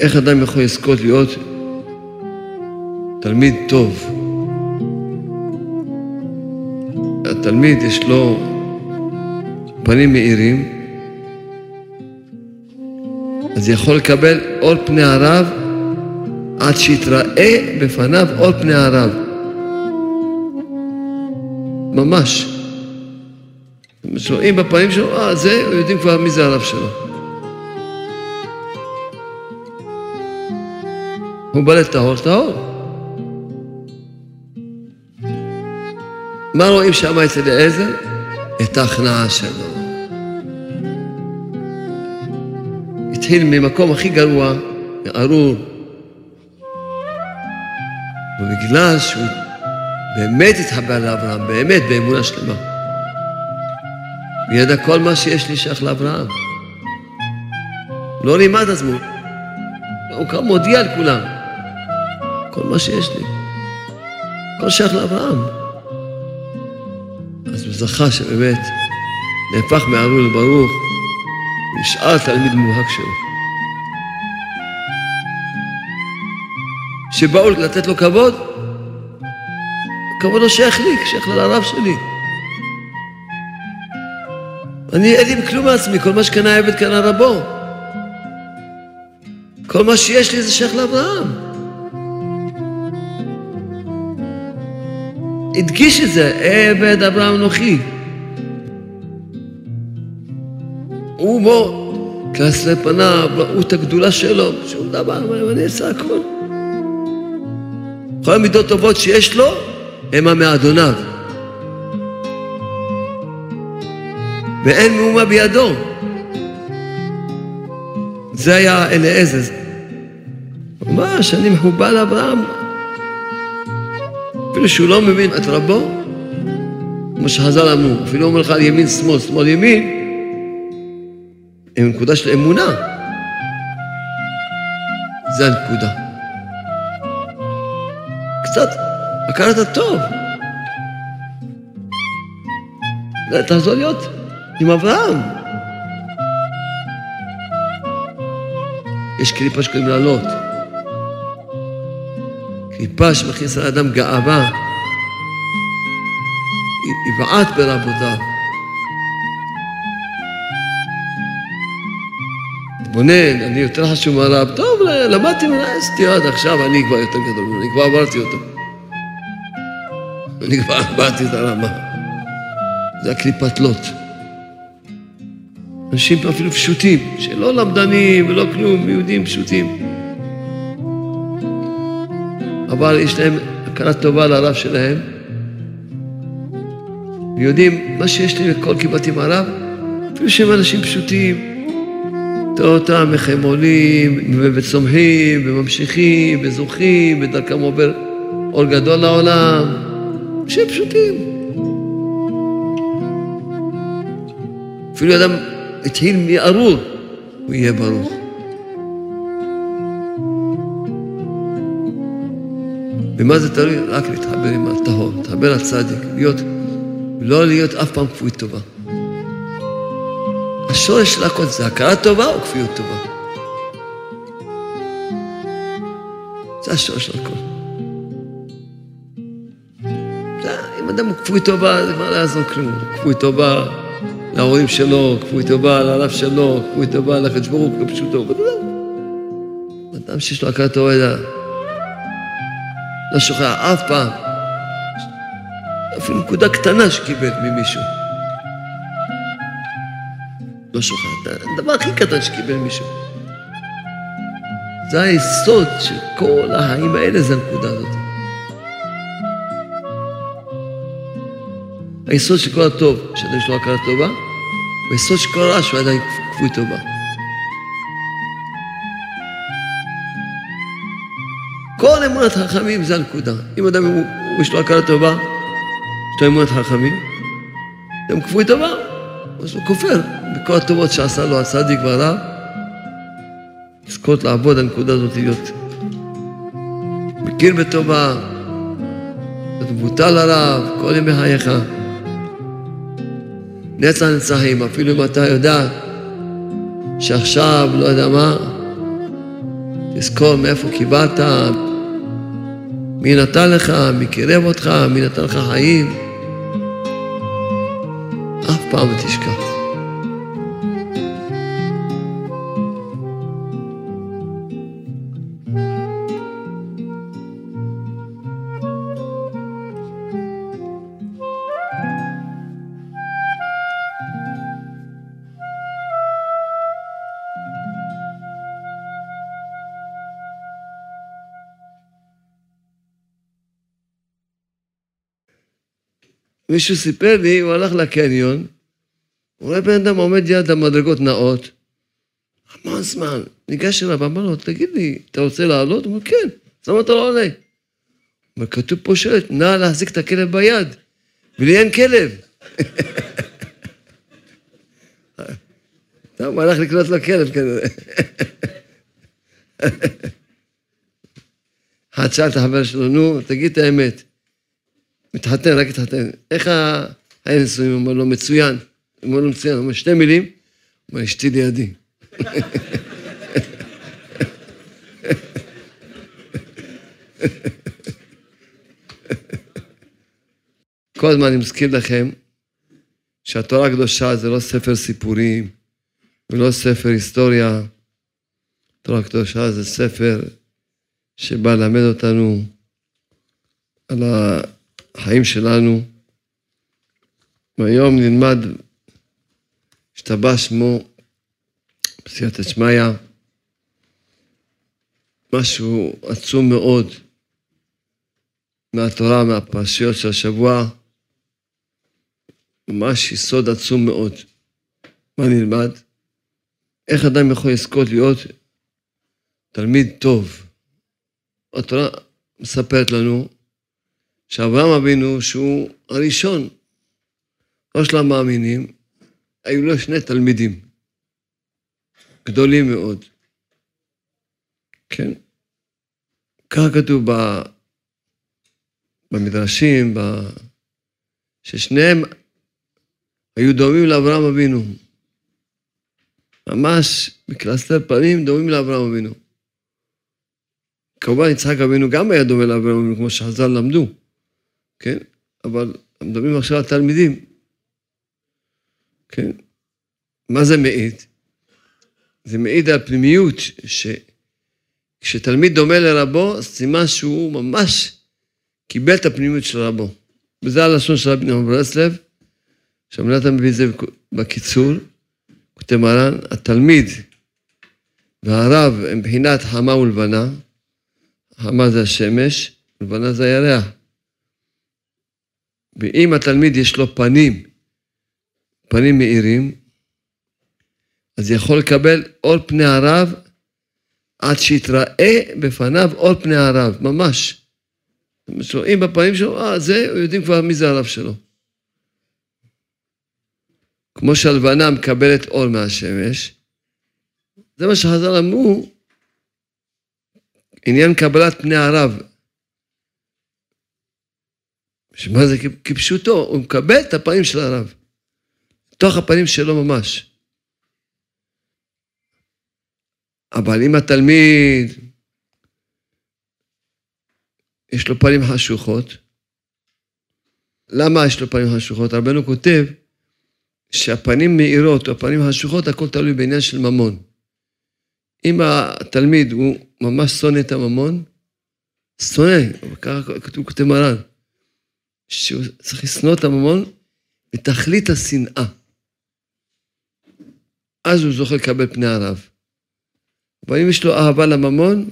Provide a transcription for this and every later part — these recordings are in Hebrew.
איך אדם יכול לזכות להיות תלמיד טוב? התלמיד יש לו פנים מאירים, אז יכול לקבל אור פני הרב עד שיתראה בפניו אור פני הרב. ממש. רואים בפנים שלו, אה, זה, יודעים כבר מי זה הרב שלו. הוא בא לטהור, טהור. מה רואים שם אצל אליעזר? את ההכנעה שלו. התחיל ממקום הכי גרוע, ארור, ובגלל שהוא באמת התחבר לאברהם, באמת, באמונה שלמה. הוא ידע כל מה שיש לי שייך לאברהם. לא את עצמו, הוא כבר מודיע לכולם, מה שיש לי, הכל שייך לאברהם. אז הוא זכה שבאמת נהפך מארור לברוך, נשאר תלמיד מובהק שלו. שבאו לתת לו כבוד, הכבוד לא שייך לי, שייך לרב שלי. אני אין לי כלום מעצמי, כל מה שקנה עבד קנה רבו. כל מה שיש לי זה שייך לאברהם. הדגיש את זה, עבד אברהם אנוכי. הוא בו, כעשרה פניו, ראו את הגדולה שלו, שום דבר, אני אעשה הכל. כל המידות טובות שיש לו, המה מאדוניו. ואין מאומה בידו. זה היה אליעזר. ממש, אני מחובר לאברהם. אפילו שהוא לא מבין את רבו, כמו שחז"ל אמרו, אפילו אומר לך על ימין שמאל, שמאל ימין, עם נקודה של אמונה. זה הנקודה. קצת הכרת הטוב. תחזור להיות עם אברהם. יש קליפה שקוראים לעלות. קליפה שמכניס על האדם גאווה, יבעט ברבותיו. תתבונן, אני יותר חשוב מהרב. טוב, למדתי סטייה עד עכשיו, אני כבר יותר גדול אני כבר עברתי אותו. אני כבר עברתי את הרמה. זה הקליפת לוט. אנשים אפילו פשוטים, שלא למדנים ולא כלום, יהודים פשוטים. אבל יש להם הכרה טובה לרב שלהם, ויודעים מה שיש לי בכל קיבלתי מהרב, אפילו שהם אנשים פשוטים, תראה אותם איך הם עולים וצומחים וממשיכים וזוכים ודרכם עובר אור גדול לעולם, שהם פשוטים. אפילו אדם התחיל מארור, הוא יהיה ברוך. ומה זה תלוי? רק להתחבר עם הטהור, להתחבר לצדיק, להיות, לא להיות אף פעם כפוי טובה. השורש של הכל זה הכרה טובה או כפיות טובה? זה השורש של הכל. אם אדם הוא כפוי טובה, זה כבר לא יעזור כלום. כפוי טובה להורים שלו, כפוי טובה לרב שלו, כפוי טובה לחדש ברוך כפשוטו. אדם שיש לו הכרה טובה, לא שוכח אף פעם, אפילו נקודה קטנה שקיבל ממישהו. לא שוכח, הדבר הכי קטן שקיבל מישהו. זה היסוד של כל החיים האלה, זה הנקודה הזאת. היסוד של כל הטוב, שאדם יש לו הכרה טובה, והיסוד של כל הרע, שהוא עדיין כפוי טובה. כל אמונת חכמים זה הנקודה. אם אדם יש לו הכרה טובה, יש לו אמונת חכמים, הם כפוי טובה, אז הוא כופר בכל הטובות שעשה לו הצדיק והרב. לזכות לעבוד הנקודה הזאת, להיות מכיר בטובה, להיות מבוטל הרב, כל ימי חייך. נצח נצחים, אפילו אם אתה יודע שעכשיו, לא יודע מה, תזכור מאיפה קיבלת, מי נתן לך, מי קירב אותך, מי נתן לך חיים. אף פעם לא תשכח. מישהו סיפר לי, הוא הלך לקניון, הוא רואה בן אדם עומד ליד המדרגות נאות, המון זמן, ניגש אליו, אמר לו, תגיד לי, אתה רוצה לעלות? הוא אומר, כן, אז למה אתה לא עולה? אומר, כתוב פה שלט, נא להחזיק את הכלב ביד, ולי אין כלב. טוב, הוא הלך לקנות לו כלב כנראה. אחד שאל את החבר שלו, נו, תגיד את האמת. מתחתן, רק התחתן. איך היה נשואים? הוא אומר לו, מצוין. הוא אומר לו, מצוין. הוא אומר, שתי מילים. הוא אומר, אשתי לידי. כל הזמן אני מזכיר לכם שהתורה הקדושה זה לא ספר סיפורים ולא ספר היסטוריה. התורה הקדושה זה ספר שבא ללמד אותנו על החיים שלנו. והיום נלמד, השתבח שמו, בסייעתא שמיא, משהו עצום מאוד מהתורה, מהפרשיות של השבוע, ממש יסוד עצום מאוד. מה נלמד? איך אדם יכול לזכות להיות תלמיד טוב? התורה מספרת לנו שאברהם אבינו, שהוא הראשון, לא של המאמינים, היו לו שני תלמידים גדולים מאוד. כן? ככה כתוב במדרשים, ששניהם היו דומים לאברהם אבינו. ממש בקלסתר פנים דומים לאברהם אבינו. כמובן יצחק אבינו גם היה דומה לאברהם אבינו, כמו שחז"ל למדו. כן? אבל מדברים עכשיו על תלמידים, כן? מה זה מעיד? זה מעיד על פנימיות, שכשתלמיד דומה לרבו, סימן שהוא ממש קיבל את הפנימיות של רבו. וזה הלשון של רבי נחמן ברסלב, שהמנהלת מביא את זה בקיצור, כותב מרן, התלמיד והרב הם בחינת חמה ולבנה, חמה זה השמש, ולבנה זה הירח. ואם התלמיד יש לו פנים, פנים מאירים, אז יכול לקבל אור פני הרב עד שיתראה בפניו אור פני הרב, ממש. רואים בפנים שלו, אה, זה, יודעים כבר מי זה הרב שלו. כמו שהלבנה מקבלת אור מהשמש, זה מה שחז"ל אמרו, עניין קבלת פני הרב. שמה זה כפשוטו, הוא מקבל את הפנים של הרב, תוך הפנים שלו ממש. אבל אם התלמיד, יש לו פנים חשוכות, למה יש לו פנים חשוכות? רבנו כותב שהפנים מאירות או הפנים חשוכות, הכל תלוי בעניין של ממון. אם התלמיד הוא ממש שונא את הממון, שונא, ככה כתוב כותב מרן. שהוא צריך לשנוא את הממון בתכלית השנאה. אז הוא זוכה לקבל פני הרב. אבל אם יש לו אהבה לממון,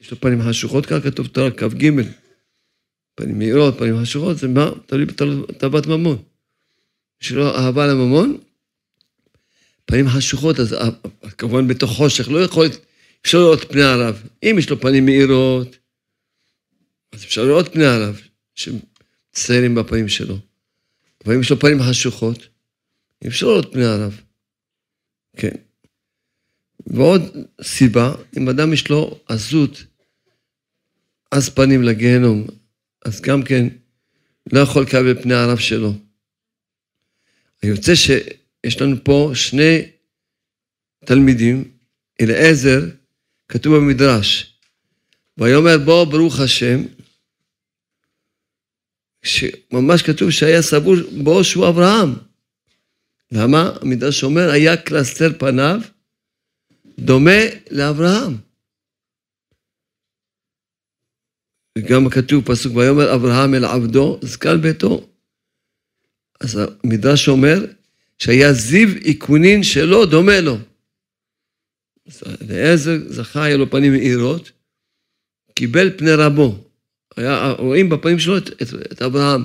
יש לו פנים חשוכות, ככה כתוב תורה כ"ג, פנים מהירות, פנים חשוכות, זה מה? תלוי בתאוות ממון. יש לו אהבה לממון, פנים חשוכות, אז כמובן בתוך חושך, לא יכול, אפשר לראות פני הרב. אם יש לו פנים מהירות, אז אפשר לראות פני הרב. שמצטיירים בפנים שלו. אבל אם יש לו פנים חשוכות, אי אפשר לראות פני הרב. כן. ועוד סיבה, אם אדם יש לו עזות, אז פנים לגיהנום, אז גם כן לא יכול לקבל פני הרב שלו. יוצא שיש לנו פה שני תלמידים, אליעזר, כתוב במדרש, ויאמר בוא ברוך השם, ממש כתוב שהיה סבור בו שהוא אברהם. למה? המדרש אומר, היה קלסתר פניו דומה לאברהם. וגם כתוב פסוק, ויאמר אברהם אל עבדו, זקן ביתו. אז המדרש אומר שהיה זיו איכונין שלו דומה לו. אליעזר זכה, היה לו פנים מאירות, קיבל פני רבו. היה, רואים בפנים שלו את, את, את אברהם.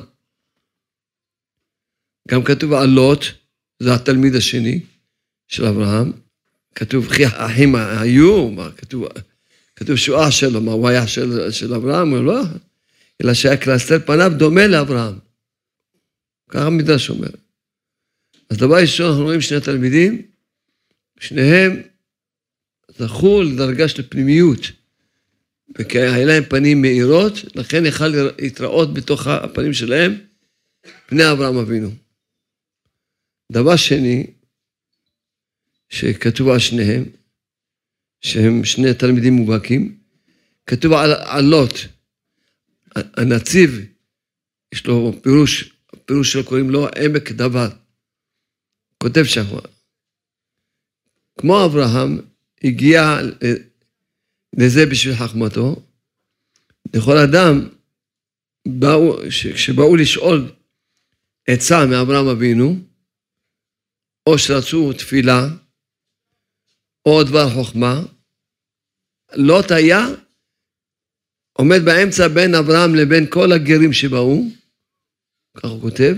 גם כתוב על לוט, זה התלמיד השני של אברהם. כתוב, וכי האחים היו, מה כתוב, כתוב שהוא אח שלו, מה הוא היה של, של אברהם? הוא לא, אלא שהיה קלסתר פניו דומה לאברהם. ככה המדרש אומר. אז דבר ראשון, אנחנו רואים שני תלמידים, שניהם זכו לדרגה של פנימיות. והיה להם פנים מאירות, לכן יכל להתראות בתוך הפנים שלהם פני אברהם אבינו. דבר שני, שכתוב על שניהם, שהם שני תלמידים מובהקים, כתוב על, על לוט, הנציב, יש לו פירוש, הפירוש שלו קוראים לו עמק דבר. כותב שם, כמו אברהם, הגיע לזה בשביל חכמתו, לכל אדם, באו, כשבאו לשאול עצה מאברהם אבינו, או שרצו תפילה, או דבר חוכמה, לוט היה עומד באמצע בין אברהם לבין כל הגרים שבאו, כך הוא כותב,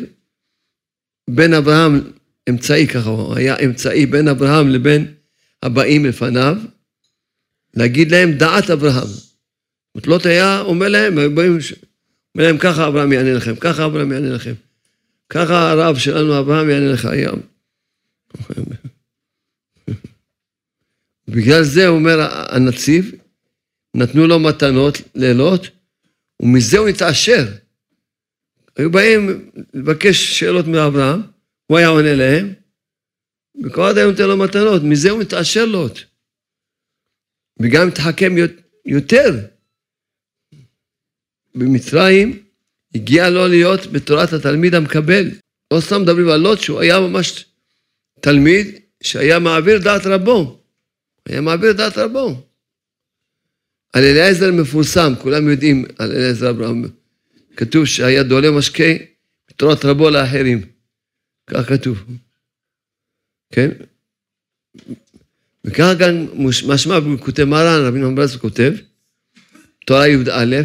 בין אברהם, אמצעי ככה הוא, היה אמצעי בין אברהם לבין הבאים לפניו, להגיד להם דעת אברהם. זאת לוט היה אומר להם, אומר להם ככה אברהם יענה לכם, ככה אברהם יענה לכם, ככה הרב שלנו אברהם יענה לך היום. בגלל זה אומר הנציב, נתנו לו מתנות לילות, ומזה הוא התעשר. היו באים לבקש שאלות מאברהם, הוא היה עונה להם, וכל עד היום נותן לו מתנות, מזה הוא מתעשר לוט. וגם התחכם יותר. במצרים הגיע לו להיות בתורת התלמיד המקבל. לא סתם מדברים על לוט, שהוא היה ממש תלמיד שהיה מעביר דעת רבו. היה מעביר דעת רבו. על אליעזר מפורסם, כולם יודעים על אליעזר אברהם. כתוב שהיה דולה משקה בתורת רבו לאחרים. כך כתוב. כן? וככה גם משמע בכותב מרן, רבי נחמן ברסלב כותב, תורה י"א,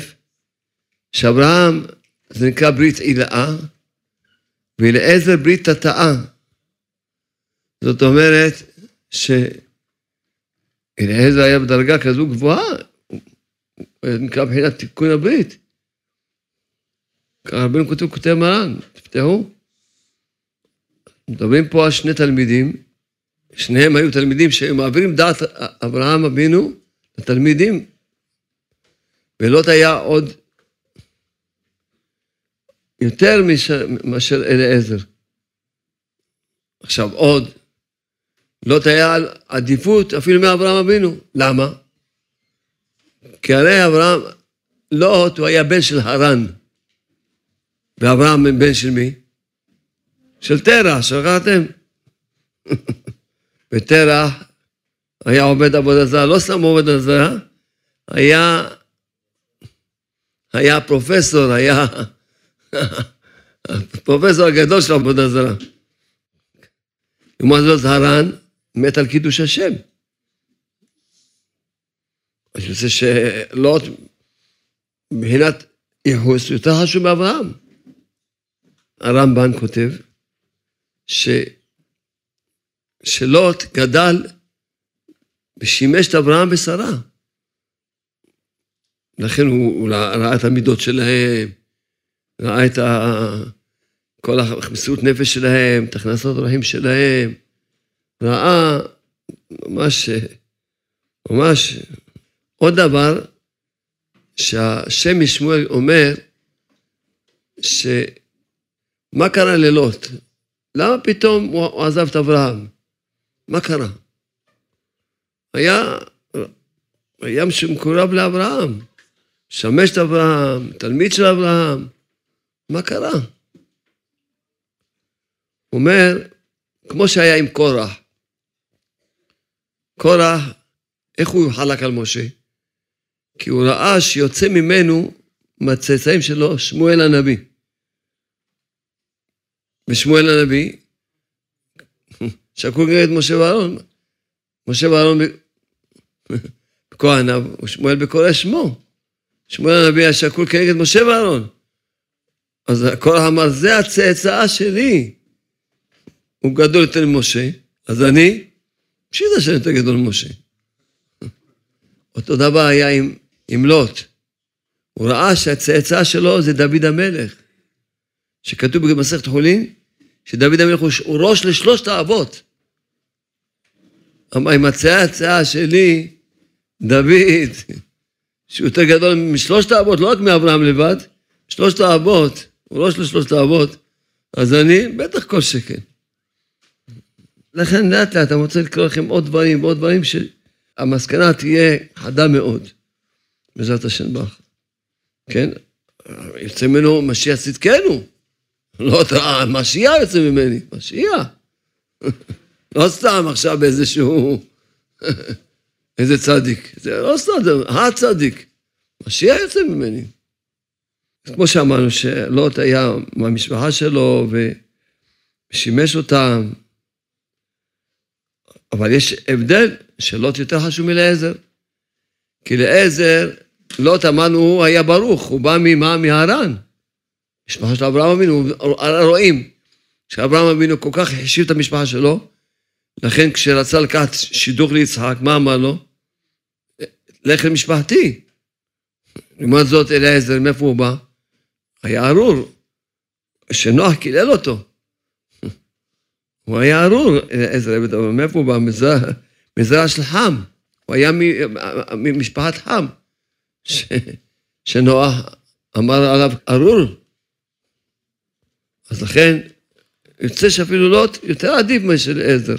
שאברהם זה נקרא ברית עילאה, ואליעזר ברית תתאה. זאת אומרת שאליעזר היה בדרגה כזו גבוהה, זה נקרא מבחינת תיקון הברית. ככה רבינו כותב, כותב מרן, תפתחו. מדברים פה על שני תלמידים, שניהם היו תלמידים שהם מעבירים דעת אברהם אבינו לתלמידים, ולוט היה עוד יותר מאשר אליעזר. עכשיו עוד, לוט היה על עדיפות אפילו מאברהם אבינו. למה? כי הרי אברהם, לוט הוא היה בן של הרן, ואברהם בן של מי? של תרח, שכחתם? ותרח היה עובד עבודה זרה, לא סתם עובד זרה, היה, היה פרופסור, היה הפרופסור הגדול של עבודה זרה. לעומת זאת, הר"ן מת על קידוש השם. אני רוצה שלוט, מבחינת ייחוס, יותר חשוב מאברהם. הרמב"ן כותב, ש... שלוט גדל ושימש את אברהם ושרה. לכן הוא, הוא ראה את המידות שלהם, ראה את ה... כל המסירות נפש שלהם, את הכנסות הרעים שלהם, ראה ממש, ממש, עוד דבר, שהשם משמואל אומר, שמה קרה ללוט? למה פתאום הוא עזב את אברהם? מה קרה? היה היה מקורב לאברהם, משמש את אברהם, תלמיד של אברהם. מה קרה? הוא אומר, כמו שהיה עם קורח. קורח, איך הוא חלק על משה? כי הוא ראה שיוצא ממנו, מהצאצאים שלו, שמואל הנביא. ושמואל הנביא, שקול נגד משה ואהרון. משה ואהרון בכהניו, ושמואל בקורא שמו. שמואל הנביא היה שקול כנגד משה ואהרון. אז הקורח אמר, זה הצאצאה שלי. הוא גדול יותר ממשה, אז אני, פשיטה שאני יותר גדול ממשה. אותו דבר היה עם, עם לוט. הוא ראה שהצאצא שלו זה דוד המלך. שכתוב במסכת חולין, שדוד המלך הוא ראש לשלושת האבות. עם הצאצא שלי, דוד, שהוא יותר גדול משלושת האבות, לא רק מאברהם לבד, שלושת האבות, הוא ראש לשלושת האבות, אז אני, בטח כל שכן. לכן לאט לאט אני רוצה לקרוא לכם עוד דברים ועוד דברים שהמסקנה תהיה חדה מאוד, בעזרת השם בך. כן? יוצא ממנו משיח צדקנו. לא, משיח יוצא ממני, משיח. לא סתם עכשיו באיזשהו... איזה צדיק. זה לא סתם, הצדיק. משיח יוצא ממני. כמו שאמרנו, שלוט היה מהמשפחה שלו ושימש אותם, אבל יש הבדל שלוט יותר חשוב מלעזר. כי לעזר, לוט אמרנו, הוא היה ברוך, הוא בא ממה? מהרן. משפחה של אברהם אבינו, רואים שאברהם אבינו כל כך החשיב את המשפחה שלו, לכן כשרצה לקחת שידוך ליצחק, מה אמר לו? לך למשפחתי. לעומת זאת, אליעזר, מאיפה הוא בא? היה ארור, שנוח קילל אותו. הוא היה ארור, אברהם, מאיפה הוא בא? מזרע של חם. הוא היה ממשפחת חם. שנוח אמר עליו ארור. אז לכן, יוצא שאפילו לוט יותר עדיף מאשר עזר.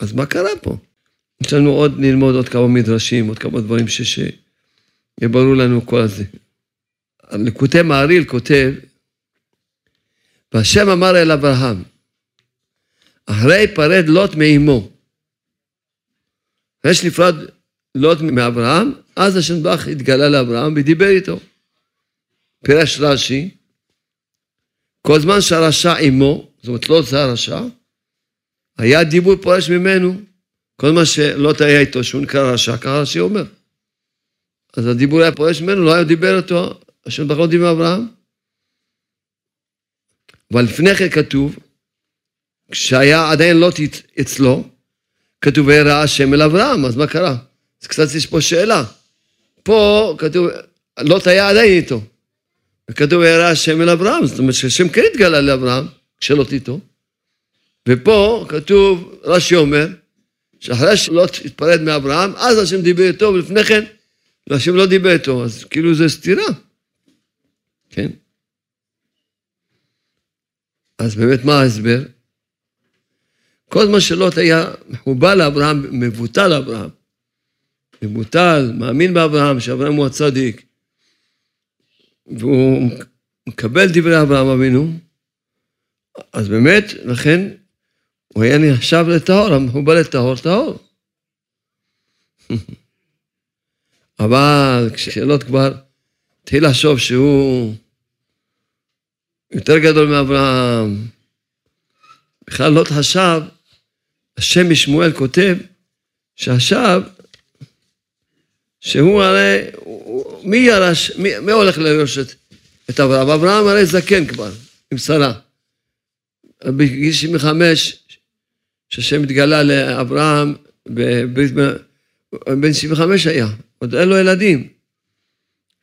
אז מה קרה פה? יש לנו עוד ללמוד עוד כמה מדרשים, עוד כמה דברים שיהיה ברור לנו כל הזה. לקוטי מעריל כותב, והשם אמר אל אברהם, אחרי פרד לוט מאמו. אחרי שנפרד לוט מאברהם, אז השם ברך התגלה לאברהם ודיבר איתו. פירש רש"י, כל זמן שהרשע עמו, זאת אומרת לוט זה הרשע, היה דיבור פורש ממנו. כל מה שלוט היה איתו, שהוא נקרא רשע, ככה רש"י אומר. אז הדיבור היה פורש ממנו, לא היה דיבר איתו, השם ברוך הוא דיבר עם אברהם. אבל לפני כן כתוב, כשהיה עדיין לוט אצלו, כתוב וירא השם אל אברהם, אז מה קרה? אז קצת יש פה שאלה. פה כתוב, לוט היה עדיין איתו. וכתוב וירא השם אל אברהם, זאת אומרת שהשם כן התגלה לאברהם, כשלוט איתו. ופה כתוב, רש"י אומר, שאחרי שלוט התפרד מאברהם, אז השם דיבר איתו, ולפני כן, השם לא דיבר איתו, אז כאילו זה סתירה. כן? אז באמת מה ההסבר? כל זמן שלוט היה מחובר לאברהם, מבוטל לאברהם. מבוטל, מאמין באברהם, שאברהם הוא הצדיק. והוא מקבל דברי אברהם אבינו, אז באמת, לכן, הוא היה נחשב לטהור, המחובר לטהור, טהור. אבל כשלוט כבר התחיל לחשוב שהוא יותר גדול מאברהם. בכלל לוט חשב, השם משמואל כותב, שעכשיו, שהוא הרי, מי ירש, מי, מי הולך לרש את, את אברהם? אברהם הרי זקן כבר, עם שרה. בגיל 75, שהשם התגלה לאברהם, בן 75 היה, עוד אין לו ילדים.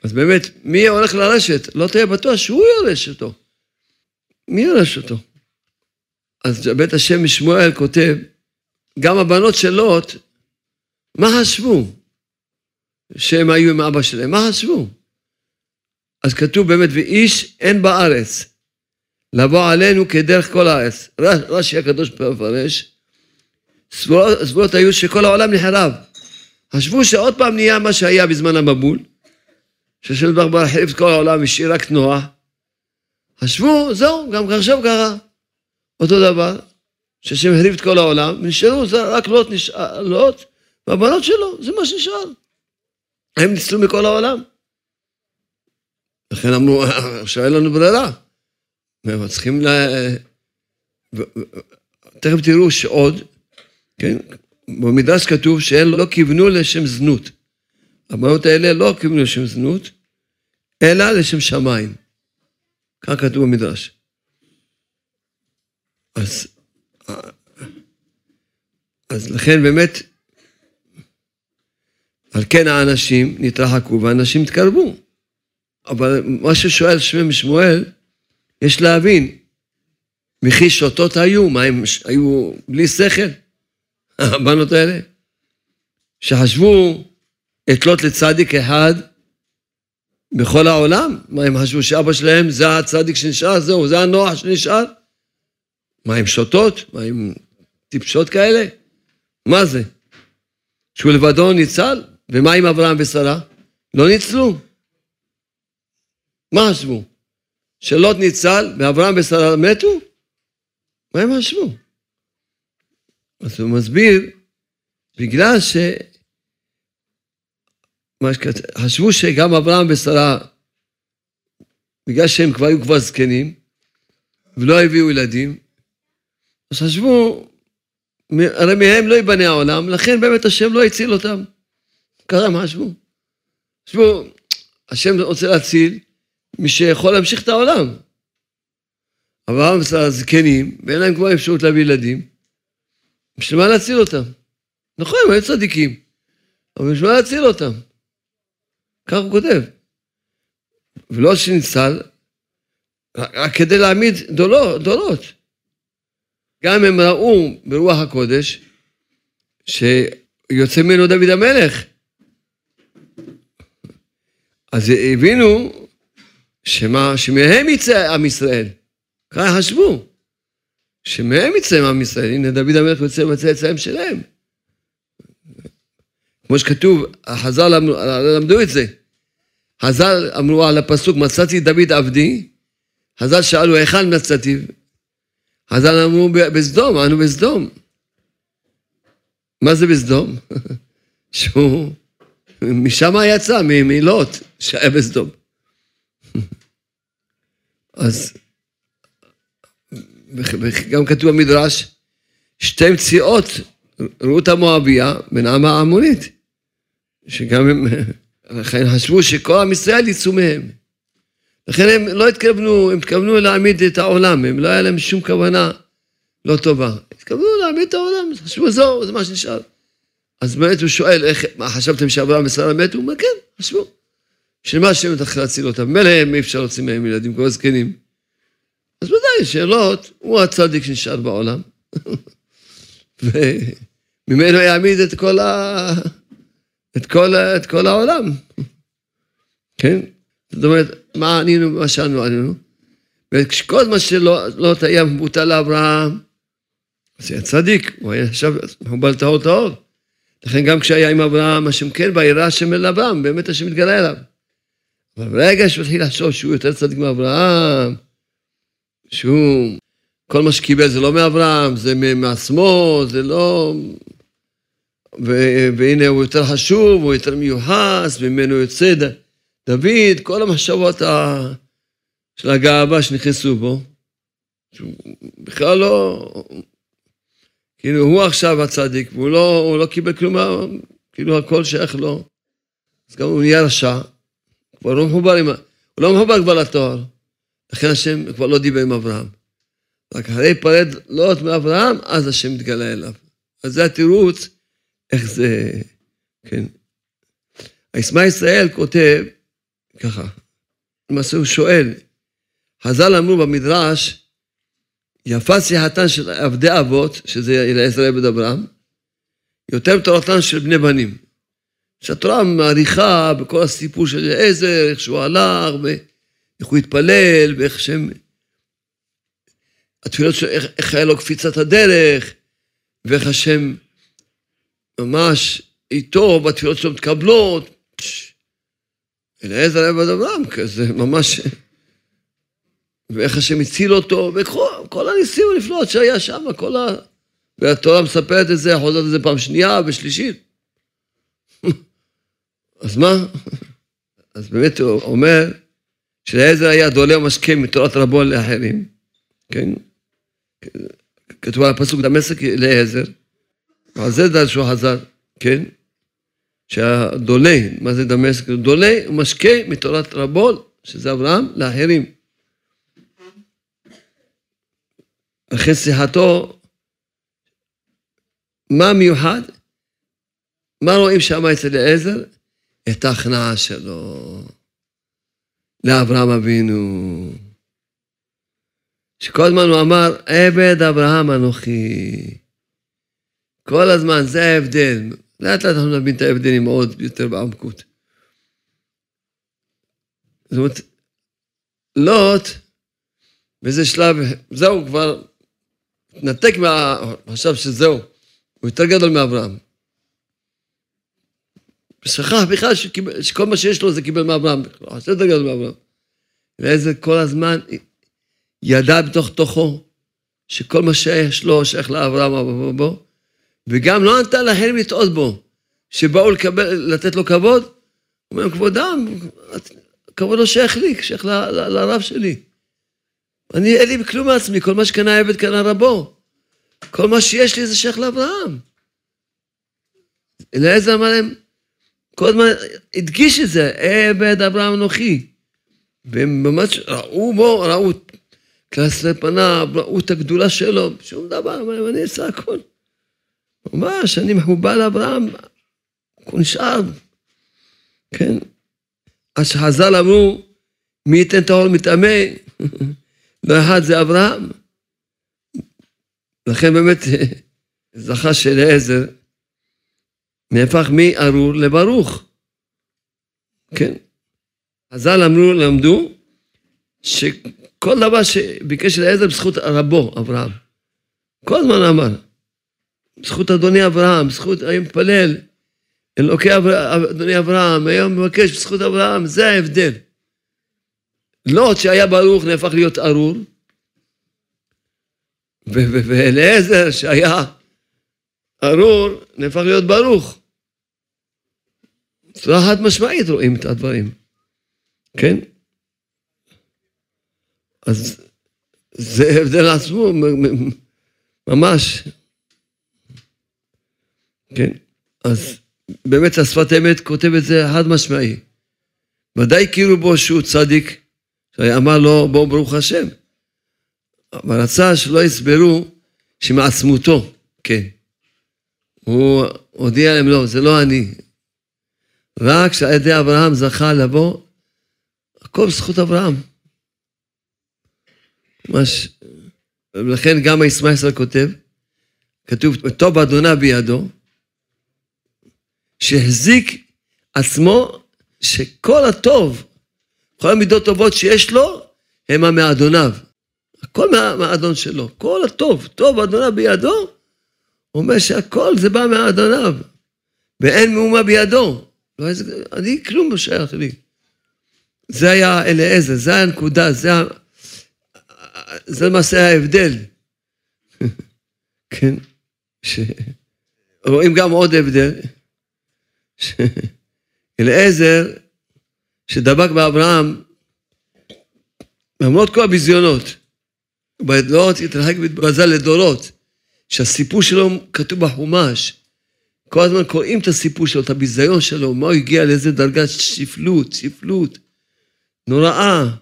אז באמת, מי הולך לרשת? לא תהיה בטוח שהוא ירש אותו. מי ירש אותו? אז בית השם משמואל כותב, גם הבנות של לוט, מה חשבו? שהם היו עם אבא שלהם, מה חשבו? אז כתוב באמת, ואיש אין בארץ, לבוא עלינו כדרך כל הארץ. רש"י הקדוש מפרש, סבורות היו שכל העולם נחרב. חשבו שעוד פעם נהיה מה שהיה בזמן המבול, שהשם דבר בר החליף את כל העולם והשאיר רק נוח. חשבו, זהו, גם עכשיו קרה. אותו דבר, שהשם החליף את כל העולם, ונשארו רק לוט, נשאר, לוט והבנות שלו, זה מה שנשאר. הם ניצלו מכל העולם. לכן אמרו, עכשיו אין לנו ברירה. והם צריכים ל... תכף תראו שעוד, כן, במדרש כתוב שהם לא כיוונו לשם זנות. הבנות האלה לא כיוונו לשם זנות, אלא לשם שמיים. כך כתוב במדרש. אז, אז לכן באמת, על כן האנשים נתרחקו והאנשים התקרבו. אבל מה ששואל שמם שמואל, יש להבין, וכי שוטות היו, מה הם היו בלי שכל? הבנות האלה? שחשבו אתלות לצדיק אחד בכל העולם? מה הם חשבו שאבא שלהם זה הצדיק שנשאר? זהו, זה הנוח שנשאר? מה הם שותות? מה הם טיפשות כאלה? מה זה? שהוא לבדו ניצל? ומה עם אברהם ושרה? לא ניצלו. מה חשבו? שלוט ניצל ואברהם ושרה מתו? מה הם חשבו? אז הוא מסביר, בגלל ש... חשבו שגם אברהם ושרה, בגלל שהם כבר היו כבר זקנים, ולא הביאו ילדים, אז חשבו, הרי מהם לא ייבנה העולם, לכן באמת השם לא הציל אותם. הם חשבו. חשבו, השם רוצה להציל מי שיכול להמשיך את העולם. אברהם ושרה זקנים, ואין להם כבר אפשרות להביא ילדים, בשביל מה להציל אותם? נכון, הם היו צדיקים, אבל בשביל מה להציל אותם? כך הוא כותב. ולא שניצל, רק כדי להעמיד דולות, דולות. גם הם ראו ברוח הקודש שיוצא ממנו דוד המלך. אז הבינו שמה, שמהם יצא עם ישראל. ככה חשבו. שמהם יצא עם ישראל. הנה דוד המלך יוצא בצאצאים שלהם. כמו שכתוב, חז"ל למדו את זה. חז"ל אמרו על הפסוק, מצאתי דוד עבדי, חז"ל שאלו, היכן מצאתי? חז"ל אמרו, בסדום, אנו בסדום. מה זה בסדום? שהוא, משם יצא, מלוט, שהיה בסדום. אז, וגם כתוב במדרש, שתי מציאות, רות המואביה ונעמה העמונית, שגם הם, לכן חשבו שכל עם ישראל יצאו מהם. לכן הם לא התכוונו, הם התכוונו להעמיד את העולם, הם לא היה להם שום כוונה לא טובה. התכוונו להעמיד את העולם, חשבו זהו, זה מה שנשאר. אז באמת הוא שואל, איך, מה חשבתם שאברהם ושרה מתו? הוא אומר, כן, חשבו. בשביל מה השם צריך להציל אותם? מילא הם אי אפשר להוציא מהם ילדים כל הזקנים. אז ודאי, שאלות, הוא הצדיק שנשאר בעולם. וממנו יעמיד את כל, ה... את כל, את כל העולם. כן? זאת אומרת, מה ענינו, מה שאנו ענינו? וכשכל מה שלא לא היה מבוטל לאברהם, אז היה צדיק, הוא היה עכשיו מחובל טהור טהור. לכן גם כשהיה עם אברהם, השם כן וירא השם אל אברהם, באמת השם מתגלה אליו. אבל ברגע שהוא התחיל לחשוב שהוא יותר צדיק מאברהם, שהוא, כל מה שקיבל זה לא מאברהם, זה מעצמו, זה לא... ו, והנה הוא יותר חשוב, הוא יותר מיוחס, ממנו יוצא ד, דוד, כל המחשבות ה, של הגאווה שנכנסו בו, שהוא בכלל לא... כאילו, הוא עכשיו הצדיק, והוא לא, לא קיבל כלום, כאילו הכל שייך לו. אז גם הוא נהיה רשע, כבר לא מחובר עם... הוא לא מחובר כבר לתואר. לכן השם כבר לא דיבר עם אברהם. רק אחרי פרד לוט מאברהם, אז השם מתגלה אליו. אז זה התירוץ, איך זה, כן. הישמע ישראל כותב ככה, למעשה הוא שואל, חז"ל אמרו במדרש, יפה שיחתן של עבדי אבות, שזה אליעזר עבד אברהם, יותר מתורתן של בני בנים. שהתורה מעריכה בכל הסיפור של אליעזר, איך שהוא הלך, ואיך הוא התפלל, ואיך שהם... התפילות שלו, איך, איך היה לו קפיצת הדרך, ואיך השם ממש איתו, בתפילות שלו מתקבלות. אליעזר היה עבד אברהם, כזה ממש... ואיך השם הציל אותו, וכל הניסים הנפלאות שהיה שם, כל ה... והתורה מספרת את זה, חוזרת את זה פעם שנייה ושלישית. אז מה? אז באמת הוא אומר שלעזר היה דולה ומשקה מתורת רבו לאחרים, כן? כתוב על הפסוק דמשק לעזר, ועל זה דרשו חז"ל, כן? שהדולה, מה זה דמשק? דולה ומשקה מתורת רבו, שזה אברהם, לאחרים. לכן שיחתו, מה מיוחד? מה רואים שם אצל אליעזר? את ההכנעה שלו לאברהם אבינו. שכל הזמן הוא אמר, עבד אברהם אנוכי. כל הזמן, זה ההבדל. לאט לאט אנחנו נבין את ההבדלים עוד יותר בעמקות. זאת אומרת, לוט, באיזה שלב, זהו, כבר התנתק מה... חשב שזהו, הוא יותר גדול מאברהם. שכח בכלל שכל מה שיש לו זה קיבל מאברהם, זה יותר גדול מאברהם. ואיזה כל הזמן ידע בתוך תוכו שכל מה שיש לו שייך לאברהם בו, וגם לא נתן לאחרים לטעות בו, שבאו לקבל, לתת לו כבוד, הוא אומר, כבודם, כבוד לא שייך לי, שייך ל, ל, לרב שלי. אני, אין לי כלום מעצמי, כל מה שקנה עבד קנה רבו. כל מה שיש לי זה שייך לאברהם. אליעזר אמר להם, כל הזמן הדגיש את זה, עבד אברהם אנוכי. והם ממש ראו בו, ראו קלסי פניו, ראו את הגדולה שלו, שום דבר, אני אעשה הכל. ממש, אני מחובר לאברהם, הוא נשאר, כן. אז שחז"ל אמרו, מי ייתן טהור מטמא? לא אחד זה אברהם. לכן באמת זכה שאליעזר נהפך מארור לברוך. כן. חז"ל אמרו, למדו, שכל דבר שביקש אליעזר בזכות רבו, אברהם. כל הזמן אמר, בזכות אדוני אברהם, בזכות, היום מתפלל, אלוקי אדוני אברהם, היום מבקש בזכות אברהם, זה ההבדל. לוט שהיה ברוך נהפך להיות ארור, ואליעזר שהיה ארור נהפך להיות ברוך. בצורה חד משמעית רואים את הדברים, כן? אז זה הבדל עצמו, ממש. כן, אז באמת השפת אמת כותב את זה חד משמעי. ודאי הכירו בו שהוא צדיק, שאמר לו בואו ברוך השם. אבל רצה שלא יסברו שמעצמותו, כן. הוא הודיע להם, לא, זה לא אני. רק שעל ידי אברהם זכה לבוא, הכל בזכות אברהם. ממש, ולכן גם הישמע ישראל כותב, כתוב, טוב אדוני בידו, שהחזיק עצמו, שכל הטוב, כל המידות טובות שיש לו, המה מאדוניו. הכל מהאדון שלו, כל הטוב, טוב אדוני בידו, הוא אומר שהכל זה בא מאדוניו, ואין מאומה בידו. לא, אני כלום לא שייך לי. זה היה אליעזר, זה הנקודה, זה, זה למעשה ההבדל. כן, ש... רואים גם עוד הבדל, אליעזר, שדבק באברהם, למרות כל הביזיונות, בדורות יתרחק ויתבזל לדורות, שהסיפור שלו כתוב בחומש. כל הזמן קוראים את הסיפור שלו, את הביזיון שלו, מה הוא הגיע לאיזה דרגת שפלות, שפלות, נוראה.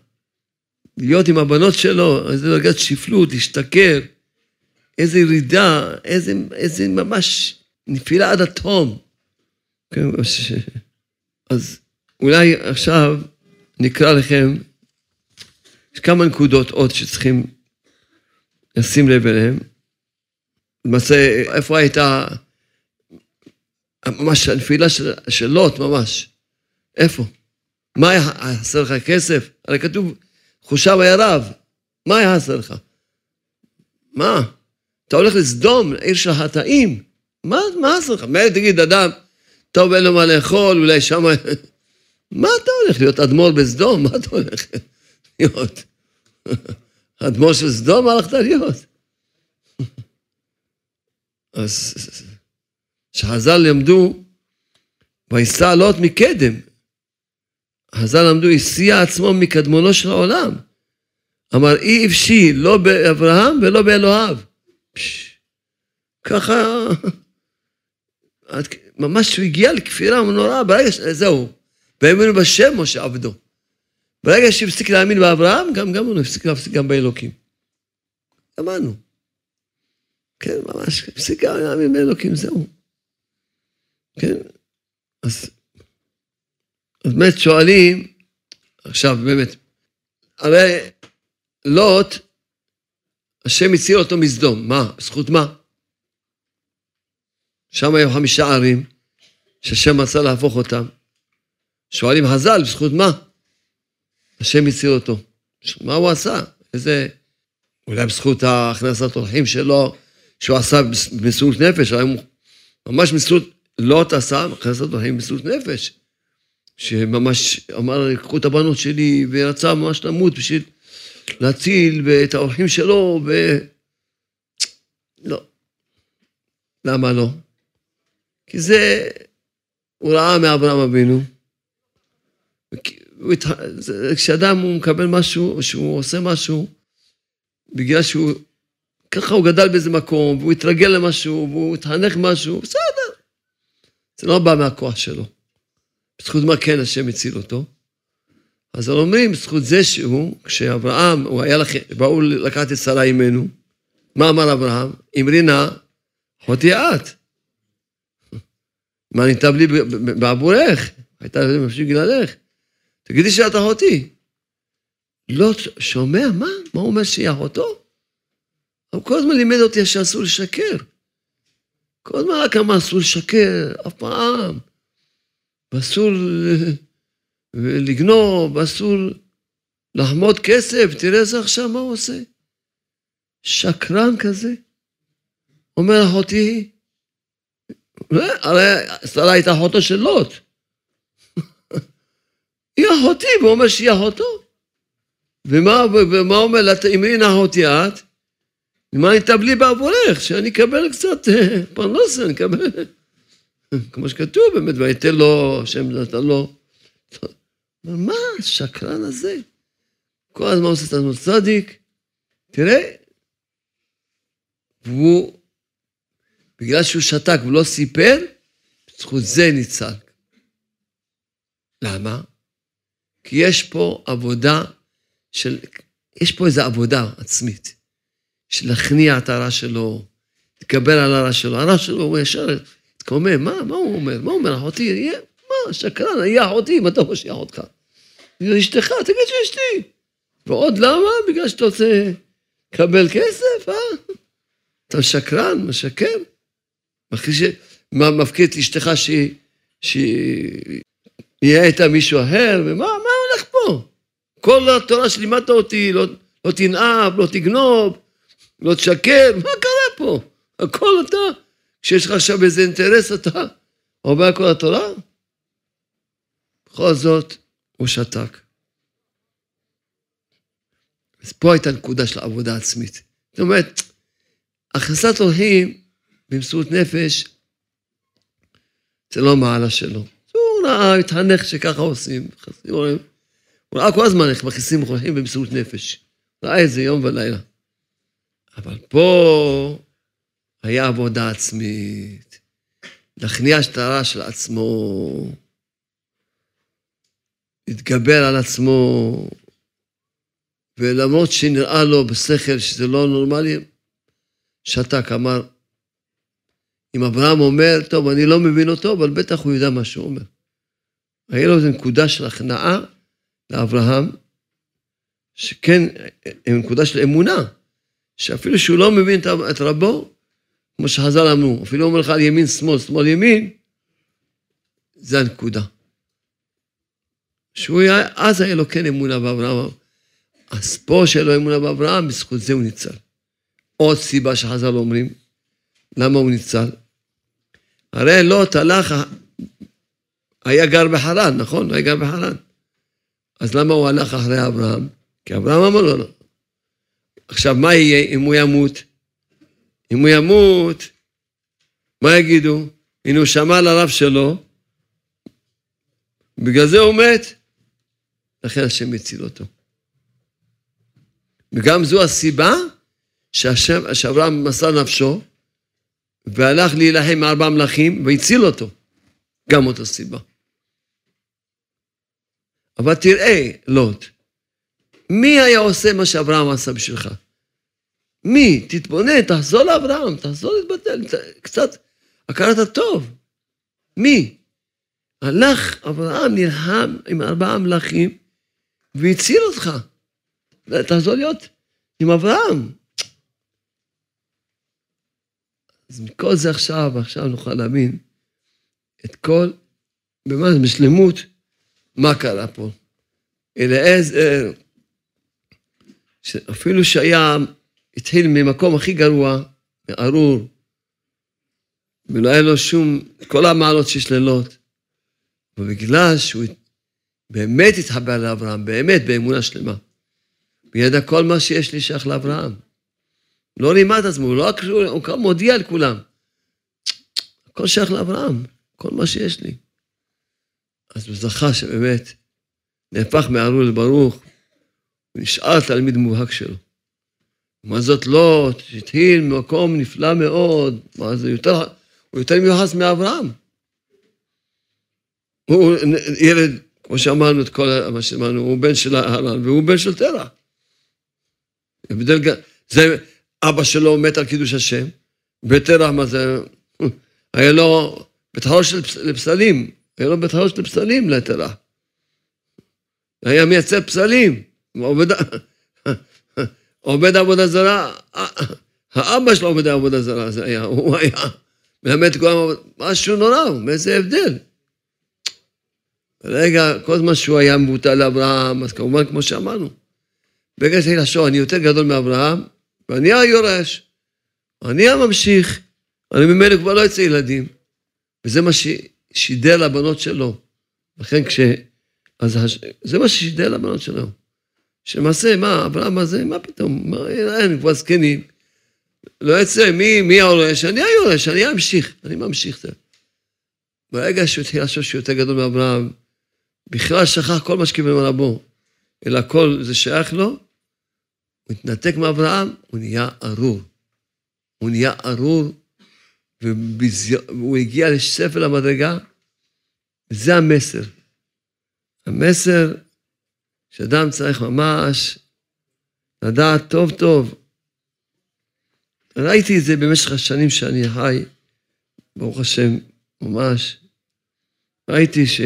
להיות עם הבנות שלו, איזה דרגת שפלות, להשתכר, איזה ירידה, איזה, איזה ממש נפילה עד התהום. כן, אז אולי עכשיו נקרא לכם, יש כמה נקודות עוד שצריכים לשים לב אליהם. למעשה, איפה הייתה ממש הנפילה של, של לוט, ממש. איפה? מה היה חסר לך כסף? הרי כתוב, חושב היה רב. מה היה חסר לך? מה? אתה הולך לסדום, עיר של חטאים. מה, מה חסר לך? מילא תגיד, אדם, טוב, אין לו מה לאכול, אולי שם... מה אתה הולך להיות אדמו"ר בסדום? מה אתה הולך להיות? אדמו"ר של סדום, הלכת להיות? אז כשחז"ל למדו, ויסע לוט מקדם. חז"ל למדו, הסיע עצמו מקדמונו של העולם. אמר, אי אפשי, לא באברהם ולא באלוהיו. ככה, ממש הוא הגיע לכפירה נוראה, ברגע ש... זהו. והאמינו בשם משה עבדו. ברגע שהפסיק להאמין באברהם, גם, גם הוא הפסיק להפסיק גם באלוקים. אמרנו. כן, ממש, הפסיק להאמין באלוקים, זהו. כן, אז, אז באמת שואלים, עכשיו באמת, הרי לוט, השם הציל אותו מסדום, מה? בזכות מה? שם היו חמישה ערים, שהשם רצה להפוך אותם. שואלים חז"ל, בזכות מה? השם הציל אותו. מה הוא עשה? איזה... אולי בזכות הכנסת אורחים שלו, שהוא עשה במסירות נפש, היה ממש מסירות, לא עשה הכנסת אורחים במסירות נפש. שממש אמר, קחו את הבנות שלי, ורצה ממש למות בשביל להציל את האורחים שלו, ו... לא. למה לא? כי זה, הוא ראה מאברהם אבינו. כשאדם הוא מקבל משהו, שהוא עושה משהו, בגלל שהוא, ככה הוא גדל באיזה מקום, והוא התרגל למשהו, והוא התחנך משהו, בסדר. זה לא בא מהכוח שלו. בזכות מה כן השם הציל אותו. אז אומרים, בזכות זה שהוא, כשאברהם, הוא היה לכם, באו לקחת את שרה אימנו, מה אמר אברהם? אמרי נא, אחותי את. מה ניתב לי בעבורך? הייתה מפשיט גללך. תגידי שאת אחותי. לא שומע, מה? מה הוא אומר שהיא אחותו? הוא כל הזמן לימד אותי שאסור לשקר. כל הזמן רק אמר אסור לשקר, אף פעם. ואסור לגנוב, ואסור לחמוד כסף. תראה איזה עכשיו, מה הוא עושה? שקרן כזה. אומר אחותי, הרי שרה הייתה אחותו של לוט. היא אחותי, והוא אומר שהיא אחותו. ומה, ומה אומר לה, אמרי נא אחותי את? מה הייתה בלי בעבורך? שאני אקבל קצת אה, פרנסה, אני אקבל... כמו שכתוב באמת, ויתן לו, השם נתן לו. מה השקרן הזה? כל הזמן עושה את עצמו צדיק. תראה, והוא בגלל שהוא שתק ולא סיפר, בזכות זה ניצל. למה? כי יש פה עבודה של, יש פה איזו עבודה עצמית, להכניע את הרע שלו, להתקבל על הרע שלו. הרע שלו, הוא ישר התקומם, מה, מה הוא אומר? מה הוא אומר, אחותי, מה, שקרן, יהיה אחותי, אתה חושב שהיא אחותך? אשתך, תגיד שאשתי. ועוד למה? בגלל שאתה רוצה לקבל כסף, אה? אתה שקרן, משקר. מפקיד את אשתך שיהיה איתה מישהו אחר, ומה מה הולך פה? כל התורה שלימדת אותי, לא, לא תנאב, לא תגנוב, לא תשקר, מה קרה פה? הכל אתה, כשיש לך עכשיו איזה אינטרס, אתה עובר כל התורה? בכל זאת, הוא שתק. אז פה הייתה נקודה של עבודה עצמית. זאת אומרת, הכנסת אורחים במסירות נפש, זה לא מעלה שלו. הוא ראה, התחנך שככה עושים. הוא ראה כל הזמן איך מכניסים מוכרחים במסירות נפש. ראה את זה יום ולילה. אבל פה היה עבודה עצמית. להכניע הרע של עצמו, להתגבר על עצמו, ולמרות שנראה לו בשכל שזה לא נורמלי, שתק, אמר, אם אברהם אומר, טוב, אני לא מבין אותו, אבל בטח הוא יודע מה שהוא אומר. היה לו איזו נקודה של הכנעה לאברהם, שכן, נקודה של אמונה, שאפילו שהוא לא מבין את רבו, כמו שחז"ל אמרו, אפילו אומר לך על ימין שמאל, שמאל ימין, זה הנקודה. שהוא היה, אז היה לו כן אמונה באברהם. אז פה שהיה לו אמונה באברהם, בזכות זה הוא ניצל. עוד סיבה שחז"ל אומרים, למה הוא ניצל? הרי לוט הלך היה גר בחרן, נכון? היה גר בחרן. אז למה הוא הלך אחרי אברהם? כי אברהם אמר לו, לא. עכשיו, מה יהיה אם הוא ימות? אם הוא ימות, מה יגידו? הנה הוא שמע לרב שלו, בגלל זה הוא מת, לכן השם הציל אותו. וגם זו הסיבה שהשם, שאברהם מסר נפשו, והלך להילחם עם ארבע מלכים, והציל אותו. גם אותה סיבה. אבל תראה, לוט, מי היה עושה מה שאברהם עשה בשבילך? מי? תתבונן, תחזור לאברהם, תחזור להתבטל, קצת הכרת הטוב. מי? הלך אברהם, נלחם עם ארבעה מלכים והציל אותך. תחזור להיות עם אברהם. אז מכל זה עכשיו, עכשיו נוכל להבין את כל, במה בשלמות, מה קרה פה. אליעזר, אפילו שהיה, התחיל ממקום הכי גרוע, מארור, ולא היה לו שום, כל המעלות שיש ללוט, ובגלל שהוא באמת התחבר לאברהם, באמת, באמונה שלמה, וידע כל מה שיש לי שייך לאברהם. לא רימה את עצמו, הוא לא רק, הוא כבר מודיע לכולם. הכל שייך לאברהם, כל מה שיש לי. אז הוא זכה שבאמת נהפך מארור לברוך, ונשאר תלמיד מובהק שלו. מה זאת לא, שהתחיל ממקום נפלא מאוד, מה זה יותר, הוא יותר מיוחס מאברהם. הוא ילד, כמו שאמרנו את כל מה שאמרנו, הוא בן של הר"ן והוא בן של תרע. זה, אבא שלו מת על קידוש השם, ותרע מה זה, היה לו בית חרוש לפסלים, היה לו בית חרוש לפסלים לתרע. היה מייצר פסלים, עובד, עובד עבודה זרה, האבא שלו עובד עבודה זרה, זה היה, הוא היה מלמד את כולם, משהו נורא, מאיזה הבדל. רגע, כל זמן שהוא היה מבוטל לאברהם, אז כמובן, כמו שאמרנו, ברגע שהתחיל לחשוב, אני יותר גדול מאברהם, ואני היורש, אני הממשיך, אני ממילא כבר לא יוצא ילדים. וזה מה ששידר לבנות שלו. לכן כש... אז הש... זה מה ששידר לבנות שלו. שמעשה, מה, אברהם הזה, מה פתאום, מה, אין, כבר זקנים. לא יצא, מי, מי היורש? אני היורש, אני אמשיך, אני ממשיך. ברגע שהוא התחיל לחשוב שהוא יותר גדול מאברהם, בכלל שכח כל מה שקיבל מרבו, אלא כל זה שייך לו, הוא התנתק מאברהם, הוא נהיה ארור. הוא נהיה ארור, והוא הגיע לשפל המדרגה, וזה המסר. המסר שאדם צריך ממש לדעת טוב טוב. ראיתי את זה במשך השנים שאני חי, ברוך השם, ממש. ראיתי ש...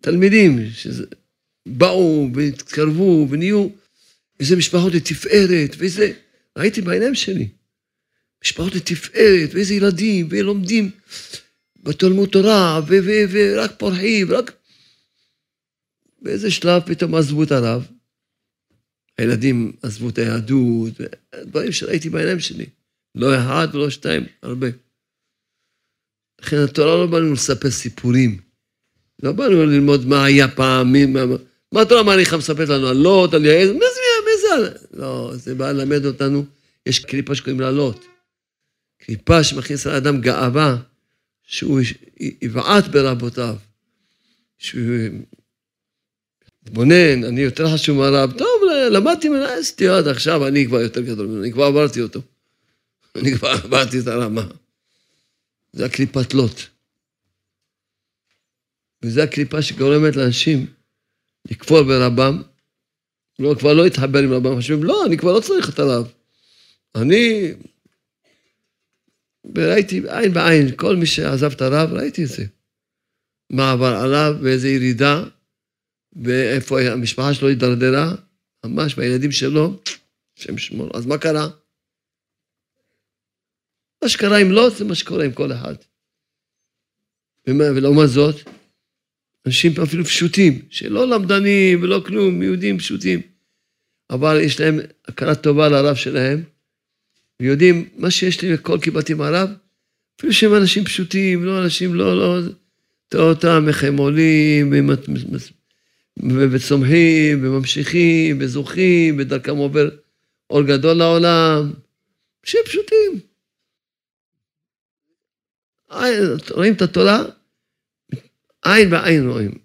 תלמידים שבאו והתקרבו ונהיו איזה משפחות לתפארת ואיזה... ראיתי בעיניים שלי. משפחות לתפארת ואיזה ילדים ולומדים בתלמוד תורה ורק פורחים, רק... באיזה שלב פתאום עזבו את הרב. הילדים עזבו את היהדות, דברים שראיתי בעיניים שלי. לא אחד ולא שתיים, הרבה. לכן התורה לא באנו לספר סיפורים. לא באנו ללמוד מה היה פעם, מי, מה, מה התורה מעריכה מספרת לנו על לוט, על יעז, מי זה, מי זה? לא, זה בא ללמד אותנו, יש קליפה שקוראים לה לוט. קליפה שמכניס לאדם גאווה, שהוא יבעט ברבותיו. שהוא מתבונן, אני יותר חשוב מהרב, טוב, למדתי ממנו סטיות, עכשיו אני כבר יותר גדול ממנו, אני כבר עברתי אותו. אני כבר עברתי את הרמה. זה הקליפת לוט. וזו הקליפה שגורמת לאנשים לכפור ברבם, לא, כבר לא להתחבר עם רבם, חושבים, לא, אני כבר לא צריך את הרב. אני, וראיתי עין בעין, כל מי שעזב את הרב, ראיתי את זה. מה עבר עליו, ואיזה ירידה, ואיפה המשפחה שלו הידרדרה, ממש, והילדים שלו, השם שמור. אז מה קרה? מה שקרה עם לוט זה מה שקורה עם כל אחד. ולעומת זאת, אנשים אפילו פשוטים, שלא למדנים ולא כלום, יהודים פשוטים, אבל יש להם הכרת טובה לרב שלהם, ויודעים, מה שיש לי בכל קיבלתי מהרב, אפילו שהם אנשים פשוטים, לא אנשים, לא, לא, תראה אותם, איך הם עולים, וצומחים, וממשיכים, וזוכים, ודרכם עובר אור גדול לעולם. אנשים פשוטים. רואים את התורה? עין בעין רואים.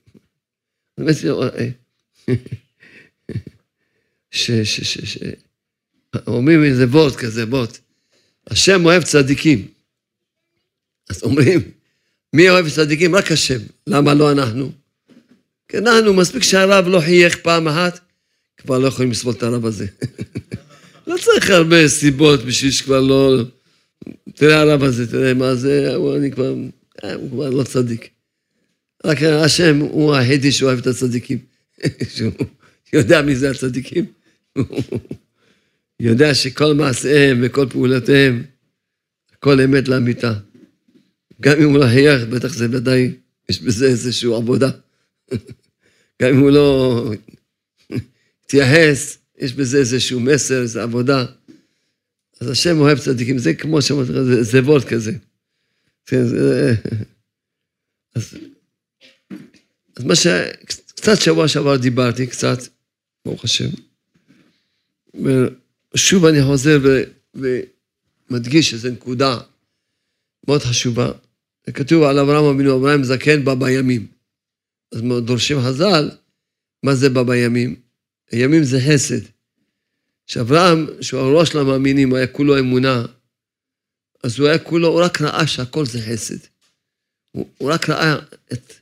ש... ש... אומרים איזה בוט כזה, בוט. השם אוהב צדיקים. אז אומרים, מי אוהב צדיקים? רק השם. למה לא אנחנו? כי אנחנו, מספיק שהרב לא חייך פעם אחת, כבר לא יכולים לסבול את הרב הזה. לא צריך הרבה סיבות בשביל שכבר לא... תראה הרב הזה, תראה מה זה, הוא, אני כבר, אה, הוא כבר לא צדיק. רק השם הוא היחידי שאוהב את הצדיקים. שהוא יודע מי זה הצדיקים. יודע שכל מעשיהם וכל פעולותיהם, הכל אמת לאמיתה. גם אם הוא לא חייך, בטח זה ודאי, יש בזה איזושהי עבודה. גם אם הוא לא התייחס, יש בזה איזשהו מסר, איזו עבודה. אז השם אוהב צדיקים, זה כמו שאמרתי לך, זה, וולט כזה. כן, אז, אז מה ש... קצת שבוע שעבר דיברתי, קצת, ברוך השם. ושוב אני חוזר ו, ומדגיש איזו נקודה מאוד חשובה. כתוב על אברהם אבינו, אברהם זקן בא בימים. אז דורשים חז"ל, מה זה בא בימים? הימים זה חסד. שאברהם, שהוא הראש למאמינים, היה כולו אמונה, אז הוא היה כולו, הוא רק ראה שהכל זה חסד. הוא, הוא רק ראה את,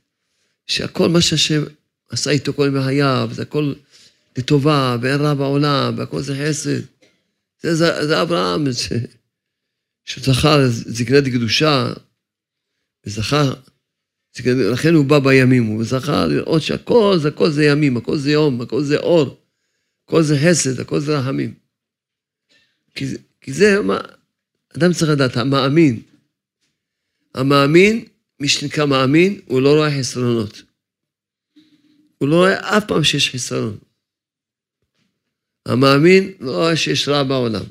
שהכל מה שהשם עשה איתו כל ימי חייו, זה הכל לטובה, ואין רע בעולם, והכל זה חסד. זה, זה, זה אברהם, ש, שזכה זקנת קדושה, וזכה, לכן הוא בא בימים, הוא זכה לראות שהכל זה, הכל זה ימים, הכל זה יום, הכל זה אור. הכל זה חסד, הכל זה רחמים. כי, כי זה מה, אדם צריך לדעת, המאמין. המאמין, מי שנקרא מאמין, הוא לא רואה חסרונות. הוא לא רואה אף פעם שיש חסרון. המאמין לא רואה שיש רע בעולם.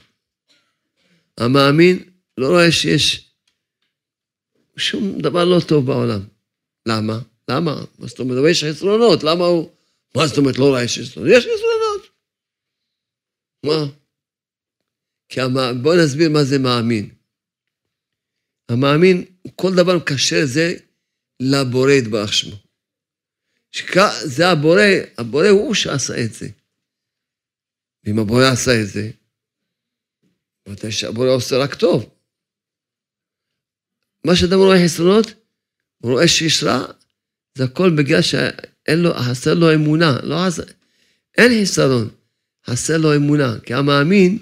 המאמין לא רואה שיש שום דבר לא טוב בעולם. למה? למה? מה זאת אומרת? יש חסרונות, למה הוא... מה זאת אומרת לא רואה שיש חסרונות? יש חסרונות. מה? כי המ... בואו נסביר מה זה מאמין. המאמין, כל דבר מקשר את זה לבורא יתברך שמו. שכ... זה הבורא, הבורא הוא שעשה את זה. ואם הבורא עשה את זה, ודאי שהבורא עושה רק טוב. מה שאדם רואה חסרונות, הוא רואה שיש רע, זה הכל בגלל שאין לו, חסר לו אמונה. לא חסר, אין חיסרון. חסר לו אמונה, כי המאמין,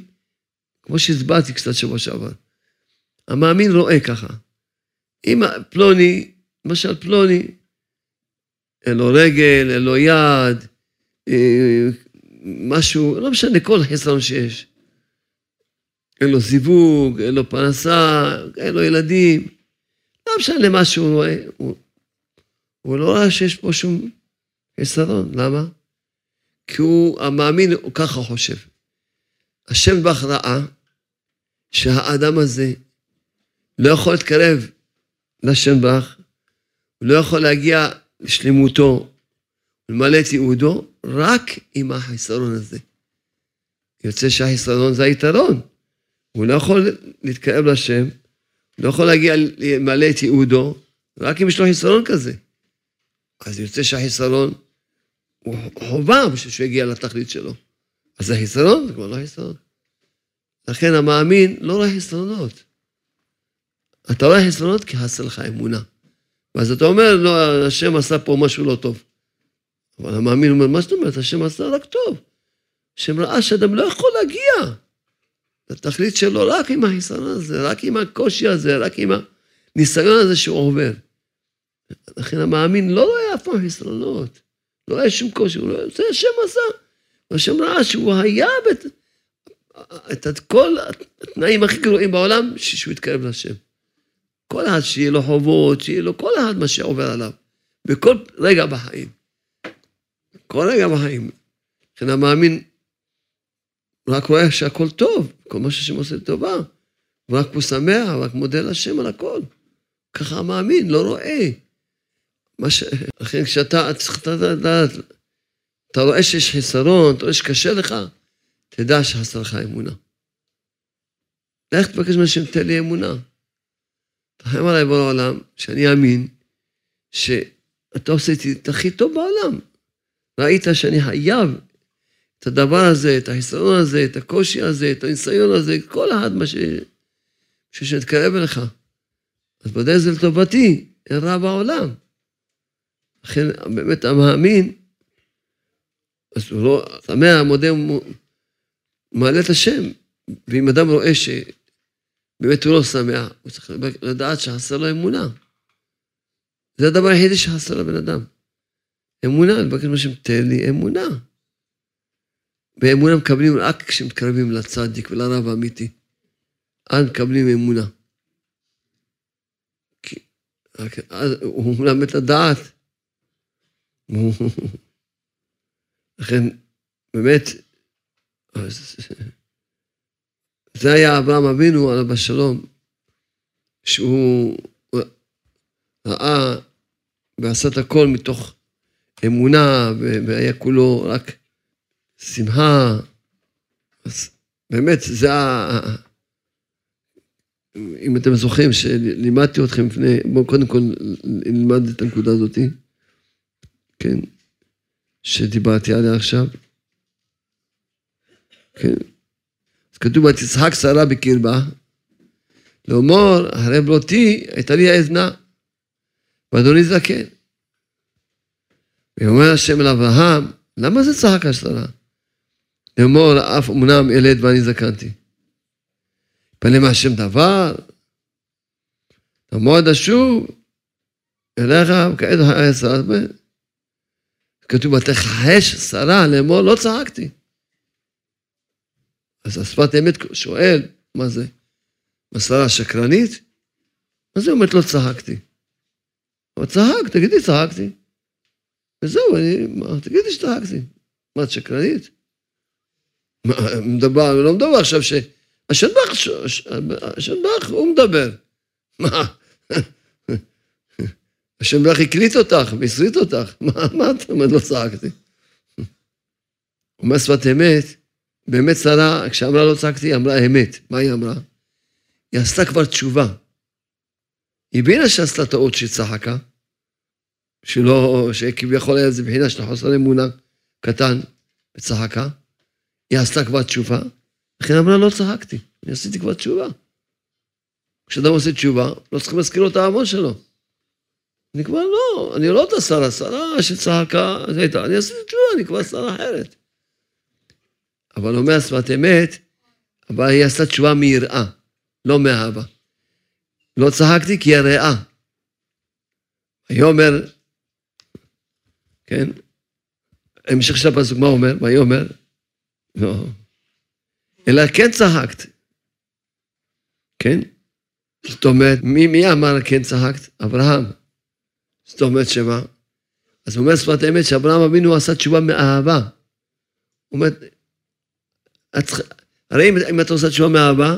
כמו שהסברתי קצת שבוע שעבר, המאמין רואה ככה. אם פלוני, למשל פלוני, אין לו רגל, אין לו יד, אה, משהו, לא משנה, כל חיסרון שיש. אין לו זיווג, אין לו פרנסה, אין לו ילדים. לא משנה מה שהוא רואה, הוא, הוא לא רואה שיש פה שום חיסרון. למה? כי הוא, המאמין, הוא ככה חושב. השם בך ראה שהאדם הזה לא יכול להתקרב לשם בך, הוא לא יכול להגיע לשלמותו, למלא את ייעודו, רק עם החיסרון הזה. יוצא שהחיסרון זה היתרון. הוא לא יכול להתקרב לשם, לא יכול להגיע למלא את ייעודו, רק אם יש לו חיסרון כזה. אז יוצא שהחיסרון הוא חובה בשביל שהוא יגיע לתכלית שלו. אז זה חיסרון? זה כבר לא חיסרון. לכן המאמין לא רואה חסרונות. אתה רואה חסרונות כי חסר לך אמונה. ואז אתה אומר, לא, השם עשה פה משהו לא טוב. אבל המאמין אומר, מה זאת אומרת? השם עשה רק טוב. השם ראה שאדם לא יכול להגיע לתכלית שלו רק עם החיסרון הזה, רק עם הקושי הזה, רק עם הניסיון הזה שהוא עובר. לכן המאמין לא רואה אף פעם חסרונות. לא היה שום קושי, הוא לא... זה השם עשה. השם ראה שהוא היה בת... את כל התנאים הכי גרועים בעולם, שהוא יתקרב להשם. כל אחד שיהיה לו חובות, שיהיה לו כל אחד מה שעובר עליו. בכל רגע בחיים. כל רגע בחיים. לכן המאמין רק רואה שהכל טוב, כל מה שהשם עושה טובה. ורק הוא שמח, רק מודה להשם על הכל. ככה מאמין, לא רואה. ש... לכן כשאתה צריך לדעת, אתה רואה שיש חיסרון, אתה רואה שקשה לך, תדע שחסר לך אמונה. לך תבקש מהשם, תן לי אמונה. תחם עליי בורא העולם, שאני אאמין שאתה עושה את הכי טוב בעולם. ראית שאני חייב את הדבר הזה, את החיסרון הזה, את הקושי הזה, את הניסיון הזה, כל אחד מה ש... שמתקרב אליך. אז ודאי זה לטובתי, אין רע בעולם. לכן באמת המאמין, אז הוא לא שמח, מודה, מעלה את השם. ואם אדם רואה שבאמת הוא לא שמח, הוא צריך לדעת שחסר לו אמונה. זה הדבר היחידי שחסר לבן אדם. אמונה, אני מבקש מהשם, תן לי אמונה. ואמונה מקבלים רק כשמתקרבים לצדיק ולרב האמיתי. אז מקבלים אמונה. כי אז הוא מלמד את הדעת. לכן, באמת, זה היה אברהם אבינו עליו השלום, שהוא ראה ועשה את הכל מתוך אמונה, והיה כולו רק שמחה. אז באמת, זה ה... אם אתם זוכרים שלימדתי אתכם לפני, בואו קודם כל נלמד את הנקודה הזאתי, כן, שדיברתי עליה עכשיו. כן. אז כתוב, ותצחק שרה בקרבה, לאמור, הרי בלותי הייתה לי האזנה, ואדוני זקן. ואומר השם אל אברהם, למה זה צחק השרה? לאמור, אף אמנם ילד ואני זקנתי. פנה מהשם דבר, המועד אשוב אליך כעת העשר. כתוב, ותכחש שרה לאמור, לא צחקתי. אז השפת אמת שואל, מה זה? מה שרה שקרנית? מה זה אומרת לא צחקתי? אבל צחק, תגידי צחקתי. וזהו, אני, תגידי שצחקתי. מה, את שקרנית? מדבר, לא מדבר עכשיו ש... השנבח, השנבח, הוא מדבר. מה? השנבח הקליט אותך והסריט אותך. מה, מה את אומרת? לא צעקתי. אומר שפת אמת, באמת שרה, כשאמרה לא צעקתי, היא אמרה אמת. מה היא אמרה? היא עשתה כבר תשובה. היא הבינה שעשתה טעות שהיא צחקה, שלא, שכביכול היה איזה בחינה של חוסר אמונה קטן, וצחקה. היא עשתה כבר תשובה, לכן אמרה, לא צחקתי, אני עשיתי כבר תשובה. כשאדם עושה תשובה, לא צריכים להזכיר לו את העוון שלו. אני כבר לא, אני לא אותה שרה, שרה שצעקה, אני עשיתי תשובה, אני כבר שרה אחרת. אבל אומר שפת אמת, אבל היא עשתה תשובה מיראה, לא מאהבה. לא צחקתי כי הרעה. ויאמר, כן, המשך של הפסוק, מה אומר? ויאמר, לא. אלא כן צחקת. כן? זאת אומרת, מי, מי אמר כן צחקת? אברהם. זאת אומרת שמה? אז הוא אומר שפת האמת שאברהם אבינו עשה תשובה מאהבה. הוא אומר, הרי אם, אם אתה עושה תשובה מאהבה,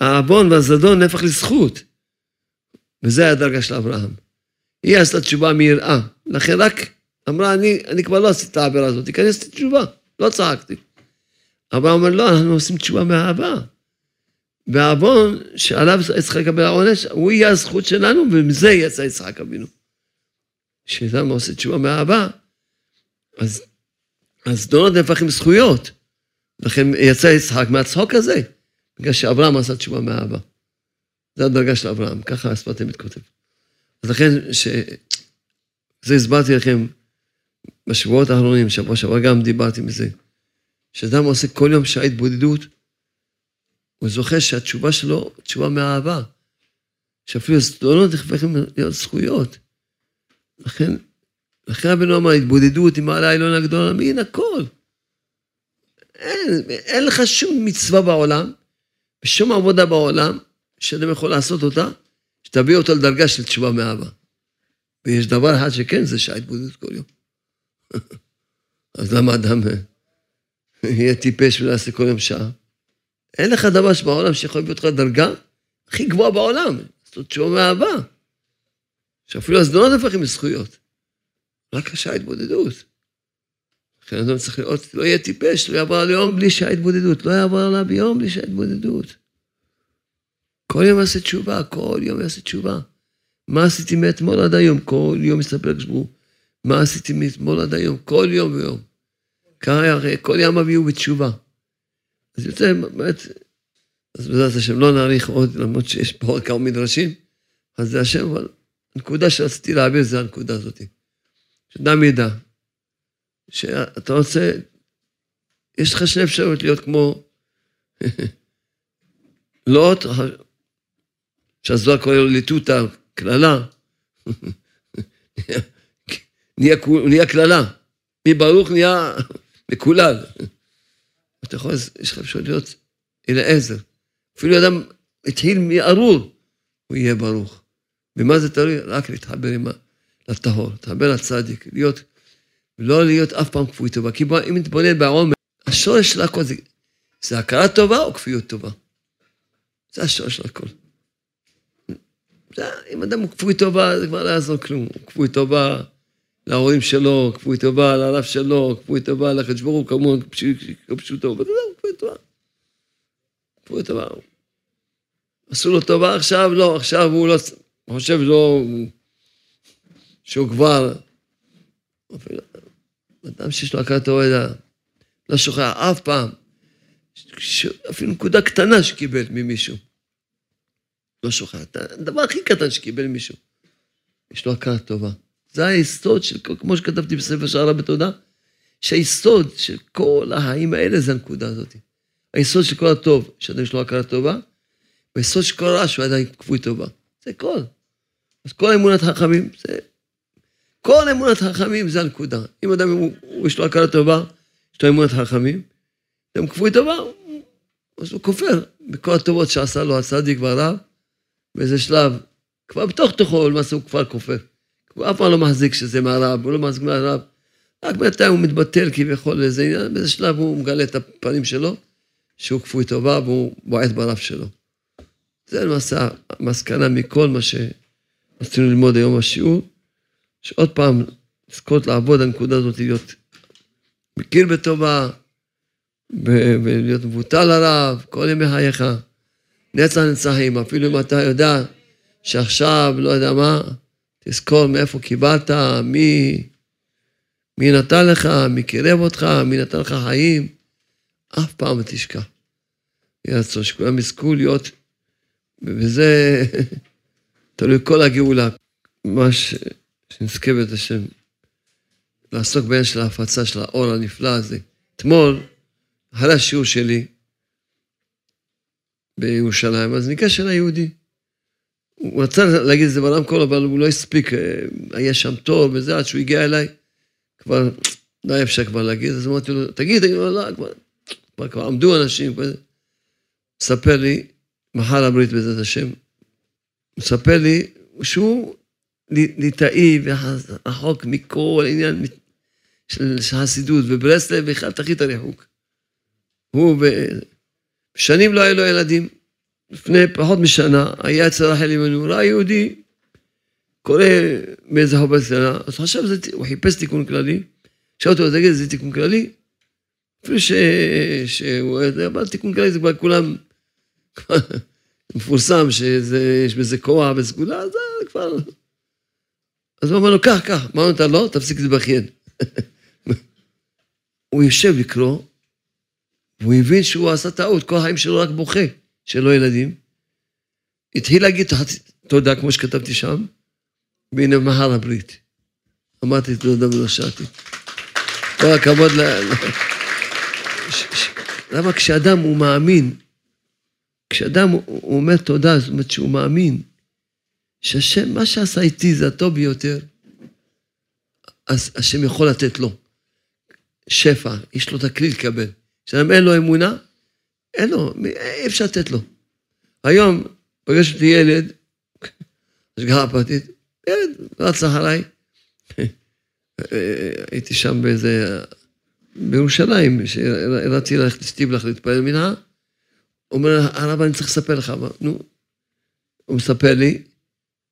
העוון והזדון נהפך לזכות. וזה הדרגה של אברהם. היא עשתה תשובה מיראה. לכן רק אמרה, אני, אני כבר לא עשיתי את העבירה הזאת, כי אני עשיתי תשובה, לא צעקתי. אברהם אומר, לא, אנחנו עושים תשובה מאהבה. והעוון שעליו צריך לקבל העונש, הוא יהיה הזכות שלנו, ומזה יצא יצחק אבינו. כשאדם עושה תשובה מאהבה, אז, אז דונות נהפכים זכויות. לכן יצא יצחק מהצחוק הזה, בגלל שאברהם עשה תשובה מאהבה. זו הדרגה של אברהם, ככה השפת אמת כותב. אז לכן, ש... זה הסברתי לכם בשבועות האחרונים, שבוע שעבר גם דיברתי מזה. שאדם עושה כל יום שעה התבודדות, הוא זוכר שהתשובה שלו, תשובה מאהבה. שאפילו הזדונות נכפכים להיות זכויות. לכן, לכן רבנו אמר, התבודדות עם מעלה העליון הגדול העולמי, הכל. אין, אין לך שום מצווה בעולם, ושום עבודה בעולם, שאדם יכול לעשות אותה, שתביא אותו לדרגה של תשובה מאהבה. ויש דבר אחד שכן, זה שעה התבודדות כל יום. אז למה אדם... יהיה טיפש ולעשה כל יום שעה. אין לך דבר שבעולם שיכול להביא אותך לדרגה הכי גבוהה בעולם, זאת תשובה מאהבה. שאפילו הזדונות נהפכים לזכויות. רק השעה התבודדות. לכן אדם צריך לראות, לא יהיה טיפש, לא יעבור על יום בלי שעה התבודדות, לא יעבור עליו יום בלי שעה התבודדות. כל יום יעשה תשובה, כל יום יעשה תשובה. מה עשיתי מאתמול עד היום? כל יום מסתפר כשבו. מה עשיתי מאתמול עד היום? כל יום ויום. ככה הרי כל יום אביהו בתשובה. אז יוצא, באמת, אז בעזרת השם לא נאריך עוד, למרות שיש פה כמה מדרשים, אז זה השם, אבל הנקודה שרציתי להעביר זה הנקודה הזאת. שאדם ידע, שאתה רוצה, יש לך שני אפשרויות להיות כמו לוט, שהזוהר קורא לו ליטוטה, קללה. נהיה קללה. מברוך נהיה מקולל. אתה יכול, יש לך אפשרות להיות אליעזר. אפילו אדם התחיל מארור, הוא יהיה ברוך. במה זה תלוי? רק להתחבר עם לטהור, להתחבר לצדיק, להיות, לא להיות אף פעם כפוי טובה. כי אם נתבונן בעומר, השורש של הכל זה, זה הכרת טובה או כפיות טובה? זה השורש של הכל. אם אדם הוא כפוי טובה, זה כבר לא יעזור כלום. הוא כפוי טובה להורים שלו, כפוי טובה לרב שלו, כפוי טובה לחדש ברוך הוא, כמובן פשוטו, וזהו, כפוי טובה. כפוי טובה. עשו לו טובה עכשיו, לא, עכשיו הוא לא, חושב לא, שהוא כבר, אדם שיש לו הכרת טובה, לא שוכח אף פעם, אפילו נקודה קטנה שקיבל ממישהו. לא שוכח, הדבר הכי קטן שקיבל מישהו. יש לו הכרת טובה. זה היסוד של, כמו שכתבתי בספר שערה בתודה, שהיסוד של כל החיים האלה זה הנקודה הזאת. היסוד של כל הטוב, שאדם יש לו הכרה טובה, והיסוד של כל הרע שהוא עדיין כפוי טובה. זה כל. אז כל אמונת החכמים, זה... כל אמונת החכמים זה הנקודה. אם אדם, הוא, יש לו הכרה טובה, יש לו אמונת החכמים, אדם כפוי טובה, אז הוא כופר בכל הטובות שעשה לו הצדיק והרב, באיזה שלב, כבר בתוך תוכו, למעשה הוא כבר כופר. הוא אף פעם לא מחזיק שזה מהרב, הוא לא מחזיק מהרב. רק בינתיים הוא מתבטל כביכול לאיזה עניין, באיזה שלב הוא מגלה את הפנים שלו, שהוא כפוי טובה והוא בועט ברב שלו. זה למעשה המסקנה מכל מה שרצינו ללמוד היום בשיעור, שעוד פעם לזכות לעבוד הנקודה הזאת, להיות מכיר בטובה, ולהיות מבוטל עליו כל ימי חייך. נצח נצחים, אפילו אם אתה יודע שעכשיו, לא יודע מה, תזכור מאיפה קיבלת, מי, מי נתן לך, מי קירב אותך, מי נתן לך חיים. אף פעם לא תשכח. יהיה רצון שכולם יזכו להיות, וזה תלוי כל הגאולה. מה ש... שנזכה בית השם, לעסוק בעניין של ההפצה של האור הנפלא הזה. אתמול, אחרי השיעור שלי בירושלים, אז ניגש אל היהודי. הוא רצה להגיד את זה ברמקול, אבל הוא לא הספיק, אה, היה שם תור וזה, עד שהוא הגיע אליי, כבר לא היה אפשר כבר להגיד, אז אמרתי לו, תגיד, תגיד, לא, כבר, כבר, כבר עמדו אנשים, כבר... מספר לי, מחר הברית בעזרת השם, מספר לי שהוא ליטאי ורחוק מכל עניין של חסידות, וברסלב בכלל תחית הריחוק. הוא, שנים לא היה לו ילדים. לפני פחות משנה, היה אצל רחל אמנו, ראה יהודי, קורא מאיזה חובת קטנה, אז חשב, הוא חיפש תיקון כללי, שאל אותו, תגיד, זה תיקון כללי? אפילו שהוא, אבל תיקון כללי זה כבר כולם, מפורסם שיש בזה כוח וסגולה, זה כבר... אז הוא אמר לו, קח, קח. אמרת לו? תפסיק להתבכיין. הוא יושב לקרוא, והוא הבין שהוא עשה טעות, כל החיים שלו רק בוכה. שלא ילדים, התחיל להגיד תודה, כמו שכתבתי שם, והנה מהר הברית. אמרתי תודה ולא שאלתי. כל הכבוד ל... למה כשאדם הוא מאמין, כשאדם הוא אומר תודה, זאת אומרת שהוא מאמין, שהשם, מה שעשה איתי זה הטוב ביותר, אז השם יכול לתת לו שפע, יש לו הכלי לקבל. כשאדם אין לו אמונה, אין לו, אי אפשר לתת לו. היום פגש אותי ילד, השגחה פרטית, ילד רץ אחריי. הייתי שם באיזה, בירושלים, שרציתי ללכת לסטיבלח להתפלל מנהר, הוא אומר, הרב, אני צריך לספר לך. נו, הוא מספר לי,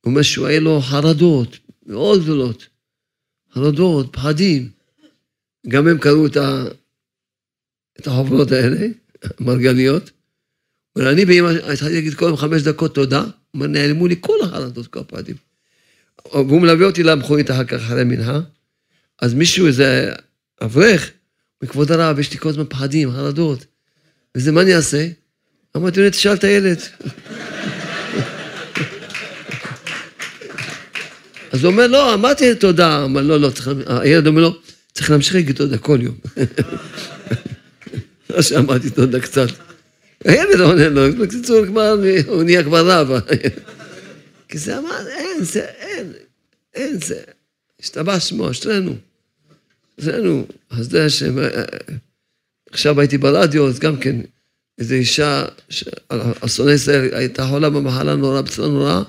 הוא אומר שהוא היה לו חרדות מאוד גדולות. חרדות, פחדים. גם הם קראו. את החוברות האלה, מרגליות. אבל אני באמא, התחלתי להגיד יום חמש דקות תודה, אומר, נעלמו לי כל החרדות, כל הפחדים. והוא מלווה אותי למכונית אחר כך, אחרי מנחה. אז מישהו, איזה אברך, מכבוד הרב, יש לי כל הזמן פחדים, חרדות. וזה, מה אני אעשה? אמרתי לו, תשאל את הילד. אז הוא אומר, לא, אמרתי תודה. אמר, לא, לא, צריך... הילד אומר לו, צריך להמשיך להגיד תודה כל יום. לא שאמרתי תודה קצת. הילד עונה לו, בקיצור, כבר, הוא נהיה כבר רב. כי זה אמר, אין, זה, אין, אין, זה. השתבח שמו, אשרינו. אשרינו. אז זה השם. עכשיו הייתי ברדיו, אז גם כן, איזו אישה, אסוני ישראל, הייתה חולה במחלה נורא, בצורה נוראה.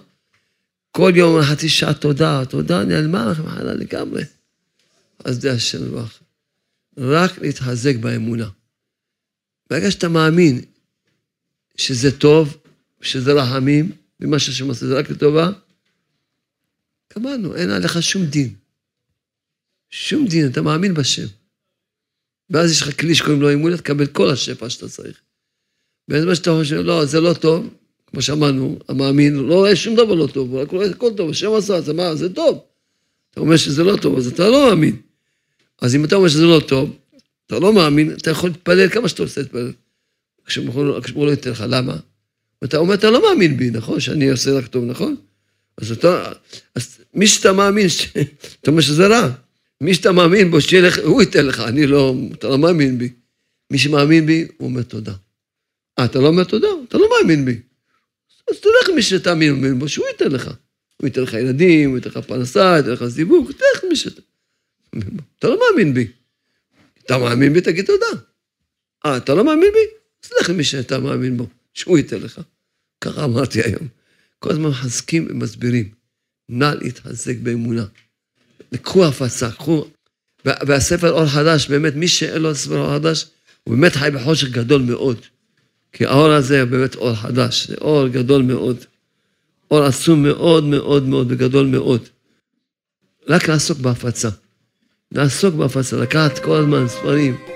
כל יום חצי שעה תודה, תודה, נעלמה לך מחלה לגמרי. אז זה השם. רק להתחזק באמונה. ברגע שאתה מאמין שזה טוב, שזה רחמים, ומה שהשם עושה זה רק לטובה, גמרנו, אין עליך שום דין. שום דין, אתה מאמין בשם. ואז יש לך כלי שקוראים לו אמונה, תקבל כל השפע שאתה צריך. בזמן שאתה חושב, לא, זה לא טוב, כמו שאמרנו, המאמין לא רואה שום דבר לא טוב, הוא רק רואה הכל טוב, השם עשה, זה מה, זה טוב. אתה אומר שזה לא טוב, אז אתה לא מאמין. אז אם אתה אומר שזה לא טוב, אתה לא מאמין, אתה יכול להתפלל כמה שאתה רוצה להתפלל. כשהוא לא ייתן לך, למה? אתה אומר, אתה לא מאמין בי, נכון? שאני עושה רק טוב, נכון? אז אתה, אז מי שאתה מאמין, אתה אומר שזה רע. מי שאתה מאמין בו, שיהיה לך, הוא ייתן לך, אני לא, אתה לא מאמין בי. מי שמאמין בי, הוא אומר תודה. אה, אתה לא אומר תודה? אתה לא מאמין בי. אז תלך מי שאתה מאמין בו, שהוא ייתן לך. הוא ייתן לך ילדים, הוא ייתן לך פרנסה, ייתן לך זיווג, תלך מי שאתה... אתה לא מאמין בי. אתה מאמין בי, תגיד תודה. אה, אתה לא מאמין בי? אז לך למי שאתה מאמין בו, שהוא ייתן לך. ככה אמרתי היום. כל הזמן מחזקים ומסבירים. נא להתחזק באמונה. לקחו הפצה, קחו... והספר אור חדש, באמת, מי שאין לו ספר אור חדש, הוא באמת חי בחושך גדול מאוד. כי האור הזה הוא באמת אור חדש, זה אור גדול מאוד. אור עצום מאוד מאוד מאוד וגדול מאוד. רק לעסוק בהפצה. לעסוק בהפצה, לקחת כל הזמן ספרים.